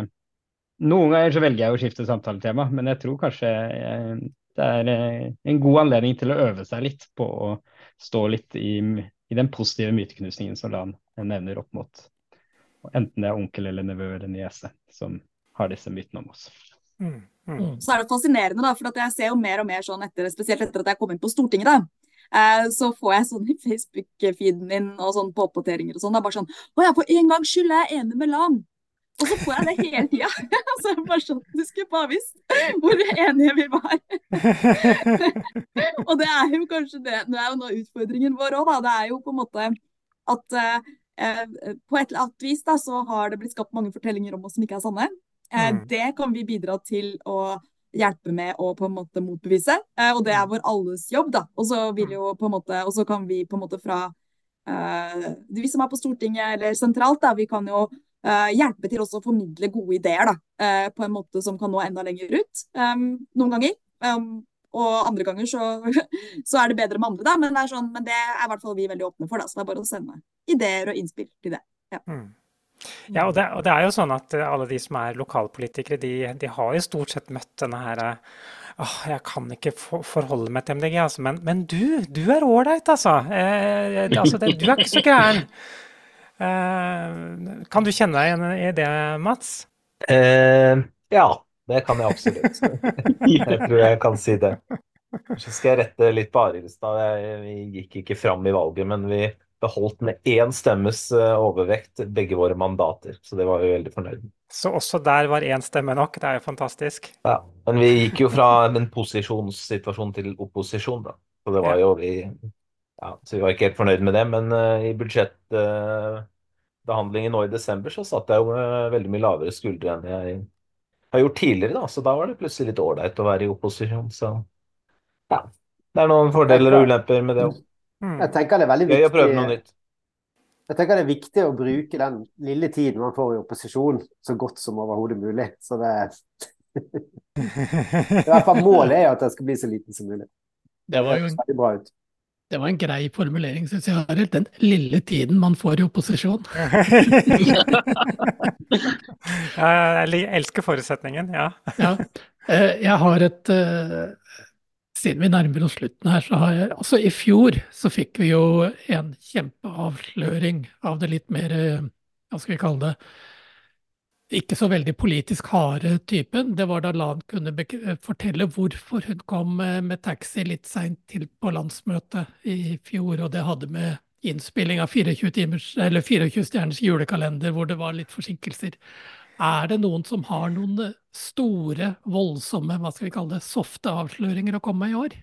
[SPEAKER 7] noen ganger så velger jeg å skifte samtaletema, men jeg tror kanskje eh, det er eh, en god anledning til å øve seg litt på å stå litt i, i den positive myteknusningen som Lan nevner opp mot enten det er onkel eller nevø eller niese som har disse mytene om oss.
[SPEAKER 6] Mm, mm. Så er det fascinerende, da, for jeg ser jo mer og mer sånn etter, spesielt etter at jeg kom inn på Stortinget, da. Eh, så får jeg sånn i Facebook-feeden min og sånn på oppdateringer og sånn. Det er bare sånn Å ja, for en gangs skyld er jeg enig med Lan. Og så får jeg det hele tida. så jeg bare sånn Du skulle bare visst hvor enige vi var. og det er jo kanskje det Det er jo nå utfordringen vår òg, da. Det er jo på en måte at eh, på et eller annet vis da, så har det blitt skapt mange fortellinger om oss som ikke er sanne. Eh, mm. Det kan vi bidra til å hjelpe med å på en måte motbevise, eh, og det er mm. vår alles jobb. da. Og så vil jo på en måte, og så kan vi på en måte fra uh, vi som er på Stortinget eller sentralt, da, vi kan jo uh, hjelpe til også å formidle gode ideer da, på en måte som kan nå enda lenger ut. Noen ganger. Og andre ganger så, så, er det bedre med andre, da. Men det, er sånn, men det er i hvert fall vi veldig åpne for. da, Så det er bare å sende ideer og innspill til det. Ja. Mm.
[SPEAKER 2] Ja, og det, og det, er jo sånn at alle de som er lokalpolitikere, de, de har jo stort sett møtt denne her åh, jeg kan ikke for, forholde meg til MDG, altså. Men, men du, du er ålreit, altså. Eh, altså det, du er ikke så gæren. Eh, kan du kjenne deg igjen i det, Mats?
[SPEAKER 1] Eh, ja, det kan jeg absolutt. jeg tror jeg kan si det. Så skal jeg rette litt på Arilstad. Vi gikk ikke fram i valget, men vi beholdt med én stemmes eh, overvekt begge våre mandater. Så det var vi veldig fornøyd med.
[SPEAKER 2] Så også der var én stemme nok. Det er jo fantastisk.
[SPEAKER 1] Ja, men vi gikk jo fra en posisjonssituasjon til opposisjon, da. Så det var jo vi ja, Så vi var ikke helt fornøyd med det. Men uh, i budsjettbehandlingen uh, nå i desember så satt jeg jo med veldig mye lavere skuldre enn jeg har gjort tidligere, da. Så da var det plutselig litt ålreit å være i opposisjon. Så ja. Det er noen fordeler og ulemper med det òg.
[SPEAKER 5] Mm. Jeg tenker det er veldig viktig. Jeg tenker det er viktig å bruke den lille tiden man får i opposisjon, så godt som overhodet mulig. Så det I hvert fall målet er at jeg skal bli så liten som mulig.
[SPEAKER 4] Det var jo det bra ut. Det var en grei formulering, syns jeg, Arild. Den lille tiden man får i opposisjon.
[SPEAKER 2] jeg elsker forutsetningen, ja.
[SPEAKER 4] ja. Eh, jeg har et eh, siden vi nærmer oss slutten her, så har jeg Altså, i fjor så fikk vi jo en kjempeavsløring av det litt mer eh, Hva skal vi kalle det? Ikke så veldig politisk harde typen. Det var da Lan kunne fortelle hvorfor hun kom med taxi litt seint til på landsmøtet i fjor, og det hadde med innspilling av 24, timers, 24 stjerners julekalender hvor det var litt forsinkelser. Er det noen som har noen eh, store, voldsomme, hva skal vi kalle det, softe avsløringer å komme med i år?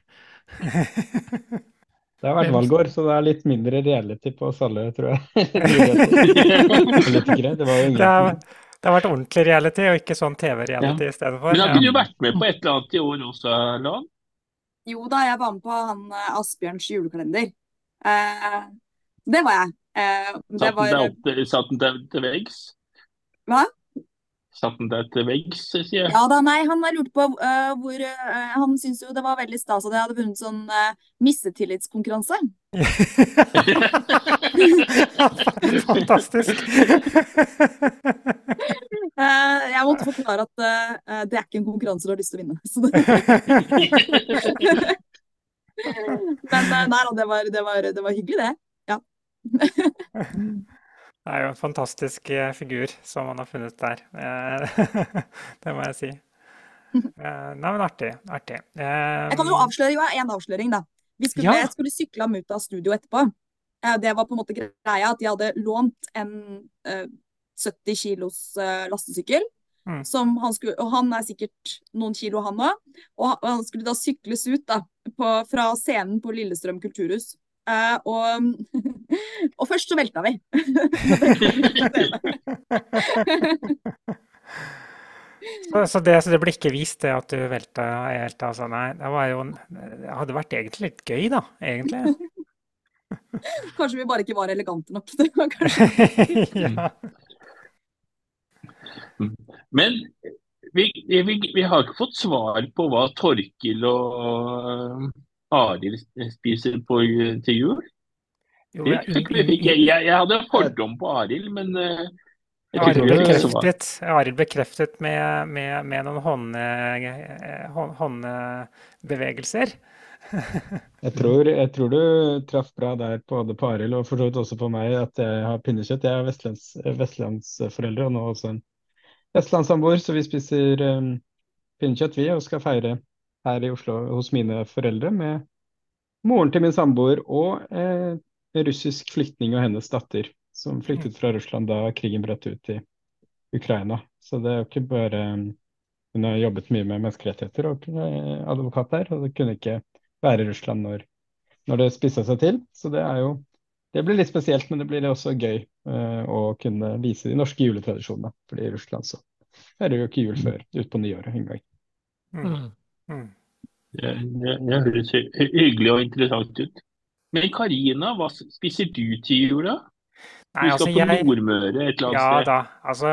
[SPEAKER 7] Det har vært valgår, så det er litt mindre reality på oss alle, tror jeg.
[SPEAKER 2] Det, var jo ingen... det, har, det har vært ordentlig reality, og ikke sånn TV-reality ja. i stedet for.
[SPEAKER 3] Men har ikke du vært med på et eller annet i år også, Lan?
[SPEAKER 6] Jo da, jeg var med på han eh, Asbjørns julekalender. Eh, det var jeg. Eh,
[SPEAKER 3] det var... Satt den til, til veggs?
[SPEAKER 6] Hva?
[SPEAKER 3] Satt han deg til veggs, sier jeg?
[SPEAKER 6] Ja da, nei, han lurte på uh, hvor uh, Han syntes jo det var veldig stas at jeg hadde vunnet sånn uh, missetillitskonkurranse.
[SPEAKER 2] Fantastisk.
[SPEAKER 6] jeg måtte forklare at det er ikke en konkurranse du har lyst til å vinne. Men nei da, det var, det, var, det var hyggelig, det. Ja.
[SPEAKER 2] Det er jo en fantastisk eh, figur som man har funnet der. Eh, det må jeg si. Eh, nei, men artig. artig.
[SPEAKER 6] Jeg kan jo avsløre jo en avsløring, da. Vi skulle, ja. Jeg skulle sykle ham ut av studio etterpå. Det var på en måte greia at de hadde lånt en 70 kilos lastesykkel. Mm. Han skulle, og han er sikkert noen kilo, han òg. Og han skulle da sykles ut da, på, fra scenen på Lillestrøm kulturhus. Uh, og, og, først så velta vi.
[SPEAKER 2] så, så, det, så, det, ble ikke vist det at du velta helt? Altså, nei, det, var jo, det hadde vært egentlig litt gøy, da. Egentlig.
[SPEAKER 6] Kanskje vi bare ikke var elegante nok.
[SPEAKER 2] ja.
[SPEAKER 3] Men vi, vi, vi, har ikke fått svar på hva Torkil og Arild spiser på, til jul? Jo, jeg, jeg, jeg, hadde fordom på Arild, men uh,
[SPEAKER 2] Arild bekreftet, Aril bekreftet med, med, med noen hånd, eh, håndbevegelser.
[SPEAKER 7] Jeg tror, jeg tror du traff bra der både på Arild og for så vidt også på meg at jeg har pinnekjøtt. Jeg er vestlands, vestlandsforeldre og nå også en vestlandssamboer, så vi spiser um, pinnekjøtt vi og skal feire her i Oslo hos mine foreldre med moren til min samboer og eh, russisk flyktning og hennes datter, som flyktet fra Russland da krigen brøt ut i Ukraina. Så det er jo ikke bare um, Hun har jobbet mye med menneskerettigheter og eh, advokat der, og det kunne ikke være i Russland når, når det spissa seg til. Så det er jo det blir litt spesielt, men det blir også gøy uh, å kunne vise de norske juletradisjonene. For i Russland så er det jo ikke jul før utpå nyåret en gang.
[SPEAKER 2] Mm. Mm.
[SPEAKER 3] Det, det, det høres hyggelig og interessant ut. Men Karina, hva spiser du til jula? Du
[SPEAKER 2] Nei,
[SPEAKER 3] skal
[SPEAKER 2] altså
[SPEAKER 3] på Nordmøre et eller annet
[SPEAKER 2] Ja
[SPEAKER 3] sted.
[SPEAKER 2] da. Altså,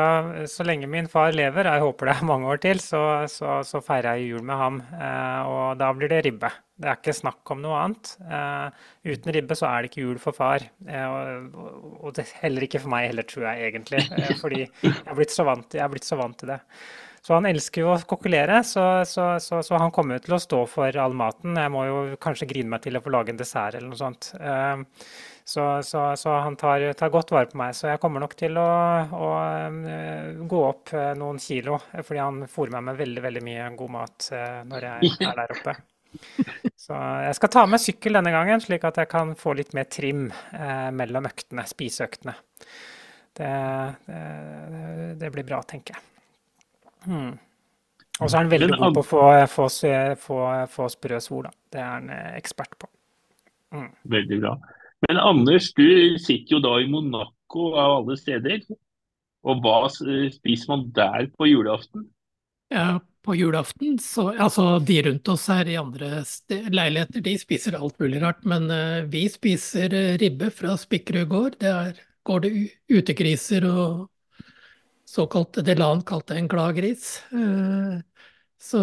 [SPEAKER 2] så lenge min far lever, jeg håper det er mange år til, så, så, så feirer jeg jul med ham. Eh, og da blir det ribbe. Det er ikke snakk om noe annet. Eh, uten ribbe så er det ikke jul for far. Eh, og, og det, heller ikke for meg heller, tror jeg egentlig. Eh, fordi jeg er blitt så vant, jeg er blitt så vant til det. Så han elsker jo å kokkelere, så, så, så, så han kommer jo til å stå for all maten. Jeg må jo kanskje grine meg til å få lage en dessert eller noe sånt. Eh, så, han tar, tar godt vare på meg. Så jeg kommer nok til å, å eh, gå opp eh, noen kilo, fordi han fôrer meg med veldig, veldig mye god mat eh, når jeg er der oppe. Så jeg skal ta med sykkel denne gangen, slik at jeg kan få litt mer trim eh, mellom øktene, spiseøktene. Det, det, det blir bra, tenker jeg. Hmm. Og så er han veldig
[SPEAKER 3] Men
[SPEAKER 2] god på å få, få, s- få, få sprø svor, da. Det er han eh, ekspert på.
[SPEAKER 3] Veldig bra. Men Anders, du sitter jo da i Monaco av alle steder. Og hva spiser man der på julaften?
[SPEAKER 4] Ja, på julaften, så Altså, de rundt oss her i andre leiligheter, de spiser alt mulig rart. Men uh, vi spiser eh, ribbe fra Spikkerud gård. Der går det utegriser og såkalt Delan kalte en glad gris. Eh, så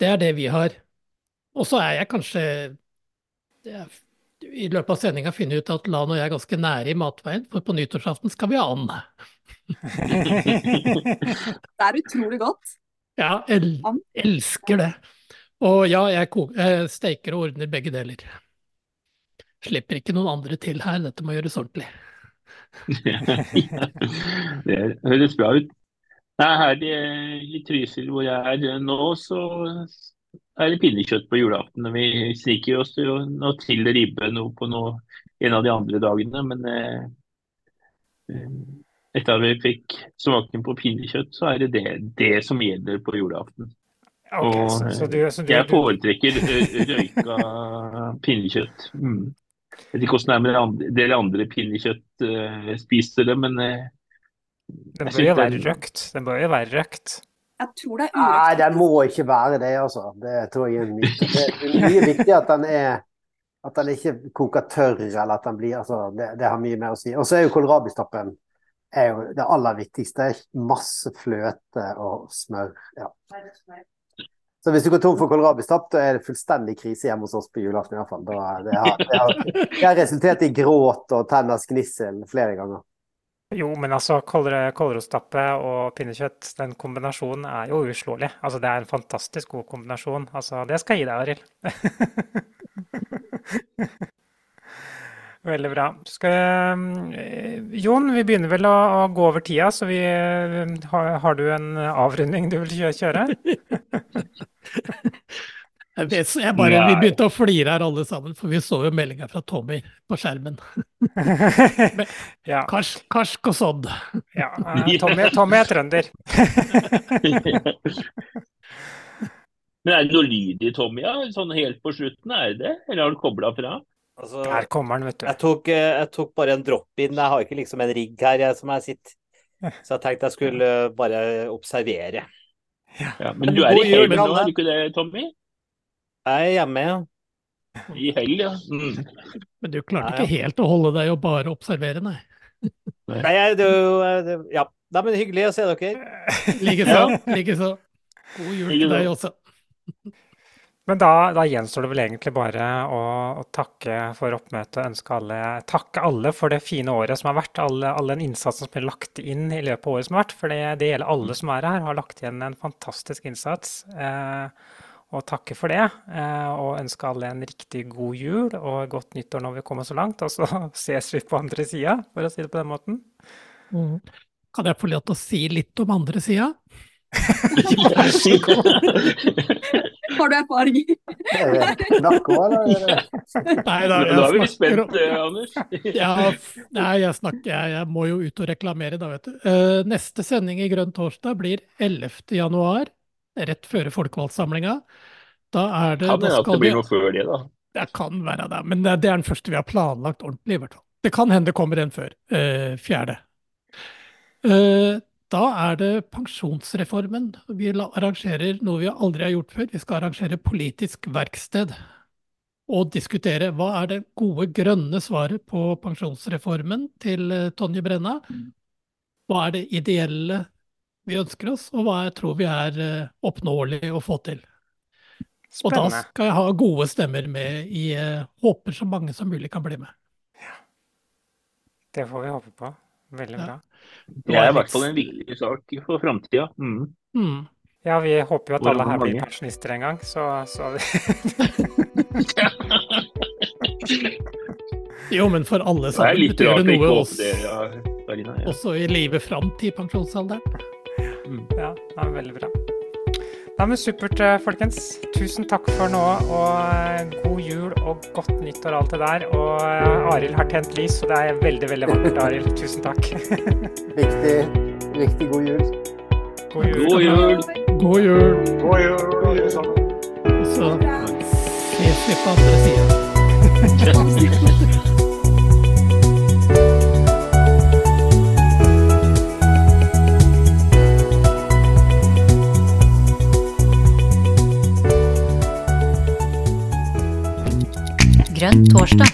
[SPEAKER 4] det er det vi har. Og så er jeg kanskje i løpet av sendinga funnet ut at Lan og jeg er ganske nære i matveien, for på nyttårsaften skal vi ha and.
[SPEAKER 6] Det er utrolig godt.
[SPEAKER 4] Ja, el elsker det. Og ja, jeg, steiker jeg og ordner begge deler. Slipper ikke noen andre til her, dette må gjøres ordentlig.
[SPEAKER 3] Det høres bra ut. Nei, her i, i Trysil hvor jeg er nå, så er det pinnekjøtt på julaften. Vi sniker oss til, noe til ribbe noe på noe, en av de andre dagene, men eh, eh, etter at vi fikk smaken på pinnekjøtt, så er det det, det som gjelder på julaften.
[SPEAKER 2] Okay,
[SPEAKER 3] Og,
[SPEAKER 2] så, så du, så du,
[SPEAKER 3] Jeg foretrekker røyka pinnekjøtt. Mm. Jeg vet ikke hvordan det er med en del andre- pinnekjøtt uh, spiser det, men uh,
[SPEAKER 2] den bør jo være røkt. Den bør jo være røkt.
[SPEAKER 6] Jeg tror det er
[SPEAKER 5] Nei,
[SPEAKER 6] urøkt.
[SPEAKER 5] den må ikke være det, altså. Det tror jeg er mye. Det er mye viktig at den er at den ikke koker tørr, eller at den blir altså, det, det har mye mer å si. Og så er jo kålrabistappen er jo det aller viktigste. Masse fløte og smør. Ja. Så hvis du går tom for kålrabistapp, da er det fullstendig krise hjemme hos oss på julaften i hvert fall. Da, det, har, det, har, det har resultert i gråt og tenners gnissel flere ganger.
[SPEAKER 2] Jo, men altså kålrotstappe og pinnekjøtt, den kombinasjonen er jo uslåelig. Altså det er en fantastisk god kombinasjon. Altså det skal jeg gi deg, Arild. Veldig bra. Skal, eh, Jon, vi begynner vel å, å gå over tida, så vi, eh, har, har du en avrunding du vil kjøre?
[SPEAKER 4] Jeg, vet, jeg bare, vi begynte å flire her alle sammen, for vi så jo meldinga fra Tommy på skjermen.
[SPEAKER 2] Ja,
[SPEAKER 4] Karsk, karsk og sådd.
[SPEAKER 2] ja. eh, Tommy, Tommy er trønder.
[SPEAKER 3] Men er det noe lyd i Tommy, ja? Sånn helt på slutten, er det det? Eller har du kobla fra?
[SPEAKER 8] Altså,
[SPEAKER 2] Der kommer den, vet du.
[SPEAKER 8] jeg tok, eh, jeg tok bare en drop-in. Jeg har ikke liksom en rigg her jeg, som jeg sitter. Så jeg tenkte jeg skulle eh, bare observere.
[SPEAKER 3] Ja, men du er i hell nå, er du ikke det, Tommy?
[SPEAKER 8] Jeg er hjemme, ja.
[SPEAKER 3] I hell, ja. Mm.
[SPEAKER 4] Men du klarte ikke helt å holde deg og bare observere, nei.
[SPEAKER 8] Nei, det, er jo, eh, ja. Nei, men hyggelig å se dere.
[SPEAKER 4] Likeså. Likeså. God jul til deg også.
[SPEAKER 2] Men da, da gjenstår det vel egentlig bare å, å takke for oppmøtet. og Ønske alle, takke alle for det fine året som har vært. Alle, alle den innsatsen som ble lagt inn i løpet av året som har vært. For det, det gjelder alle som er her, har lagt igjen en fantastisk innsats. Eh, og takke for det. Og ønske alle en riktig god jul og godt nyttår når vi kommer så langt. Og så ses vi på andre sida, for å si det på den måten.
[SPEAKER 4] Mm. Kan jeg få lov til å si litt om andre sida?
[SPEAKER 6] Har du erfaring?
[SPEAKER 5] Narko, eller?
[SPEAKER 4] Nei, da,
[SPEAKER 3] Da er vi spent, eh, Anders.
[SPEAKER 4] Ja, nei, jeg, snakker, jeg, jeg må jo ut og reklamere da, vet du. Uh, neste sending i Grønn torsdag blir 11. januar, rett før folkevalgtsamlinga. Da er det
[SPEAKER 3] Kan hende at det blir noe før det, da.
[SPEAKER 4] Det kan være det, men det, det er den første vi har planlagt ordentlig, i hvert fall. Det kan hende det kommer en før. Uh, fjerde. Eh, da er det pensjonsreformen. Vi arrangerer noe vi aldri har gjort før. Vi skal arrangere politisk verksted. Og diskutere hva er det gode grønne svaret på pensjonsreformen til eh, Tonje Brenna. Hva er det ideelle vi ønsker oss, og hva jeg tror vi er eh, oppnåelig å få til. Og da skal jeg ha gode stemmer med i eh, Håper så mange som mulig kan bli med.
[SPEAKER 2] Det får vi håpe på. Veldig
[SPEAKER 4] Ja.
[SPEAKER 2] bra.
[SPEAKER 3] Det er i hvert fall en viktig sak for framtida. Mm.
[SPEAKER 4] Mm.
[SPEAKER 2] Ja, vi håper jo at alle her blir pensjonister en gang, så, så
[SPEAKER 4] Jo, men for alle
[SPEAKER 3] Det
[SPEAKER 4] sammen betyr det noe også,
[SPEAKER 3] det, ja, Karina. Ja.
[SPEAKER 4] også i livet fram til pensjonsalderen.
[SPEAKER 2] Ja, det er veldig bra. Nei, men Supert, eh, folkens. Tusen takk for nå, og eh, god jul og godt nyttår alt det der. Og eh, Arild har tent lys, så det er veldig, veldig vakkert, Arild. Tusen takk.
[SPEAKER 5] Riktig, riktig god jul.
[SPEAKER 2] God jul.
[SPEAKER 3] God jul!
[SPEAKER 4] God jul!
[SPEAKER 1] God jul, sammen.
[SPEAKER 4] jul. så ses vi på andre sida.
[SPEAKER 9] Grønn torsdag.